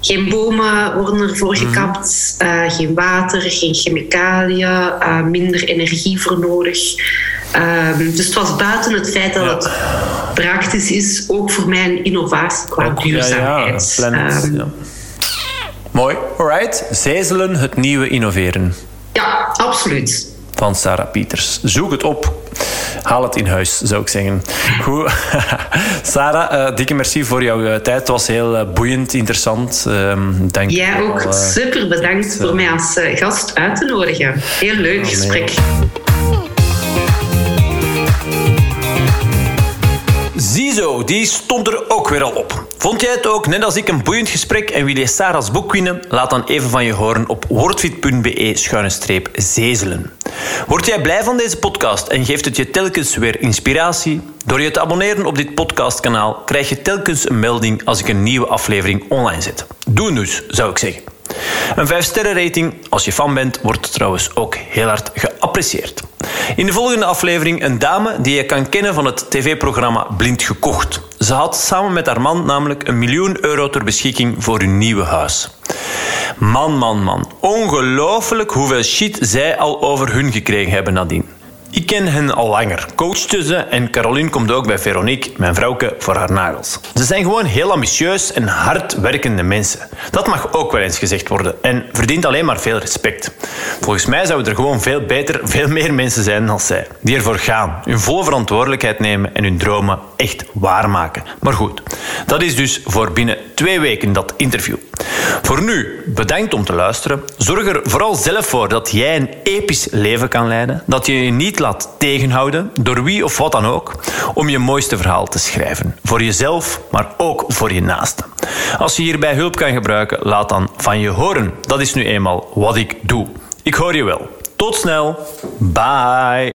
geen bomen worden ervoor Mhm. gekapt, eh, geen water, geen chemicaliën, eh, minder energie voor nodig. Ehm, dus het was buiten het feit dat Ja. het praktisch is, ook voor mij een innovatie qua Ook- ja, ja, duurzaamheid. Ehm, ja. Mooi. Alright. Zezelen, het nieuwe innoveren. Ja, absoluut. Van Sarah Pieters. Zoek het op. Haal het in huis, zou ik zeggen. Goed. Sarah, uh, dikke merci voor jouw uh, tijd. Het was heel uh, boeiend, interessant. Dank Jij ook. Super bedankt voor mij als gast uit te nodigen. Heel leuk oh, gesprek. Ziezo, die stond er ook weer al op. Vond jij het ook, net als ik, een boeiend gesprek en wil je Sarah's boek winnen? Laat dan even van je horen op wordfit.be-zezelen. Word jij blij van deze podcast en geeft het je telkens weer inspiratie? Door je te abonneren op dit podcastkanaal krijg je telkens een melding als ik een nieuwe aflevering online zet. Doe dus, zou ik zeggen. Een 5-sterren rating, als je fan bent, wordt trouwens ook heel hard geapprecieerd. In de volgende aflevering een dame die je kan kennen van het tv-programma Blind Gekocht. Ze had samen met haar man namelijk een miljoen euro ter beschikking voor hun nieuwe huis. Man, man, man. Ongelooflijk hoeveel shit zij al over hun gekregen hebben nadien. Ik ken hen al langer, coachte ze en Caroline komt ook bij Veronique, mijn vrouwke, voor haar nagels. Ze zijn gewoon heel ambitieus en hardwerkende mensen. Dat mag ook wel eens gezegd worden en verdient alleen maar veel respect. Volgens mij zouden er gewoon veel beter, veel meer mensen zijn dan zij, die ervoor gaan, hun volle verantwoordelijkheid nemen en hun dromen echt waarmaken. Maar goed, dat is dus voor binnen twee weken dat interview. Voor nu, bedankt om te luisteren. Zorg er vooral zelf voor dat jij een episch leven kan leiden, dat je je laat tegenhouden, door wie of wat dan ook, om je mooiste verhaal te schrijven. Voor jezelf, maar ook voor je naasten. Als je hierbij hulp kan gebruiken, laat dan van je horen. Dat is nu eenmaal wat ik doe. Ik hoor je wel. Tot snel. Bye.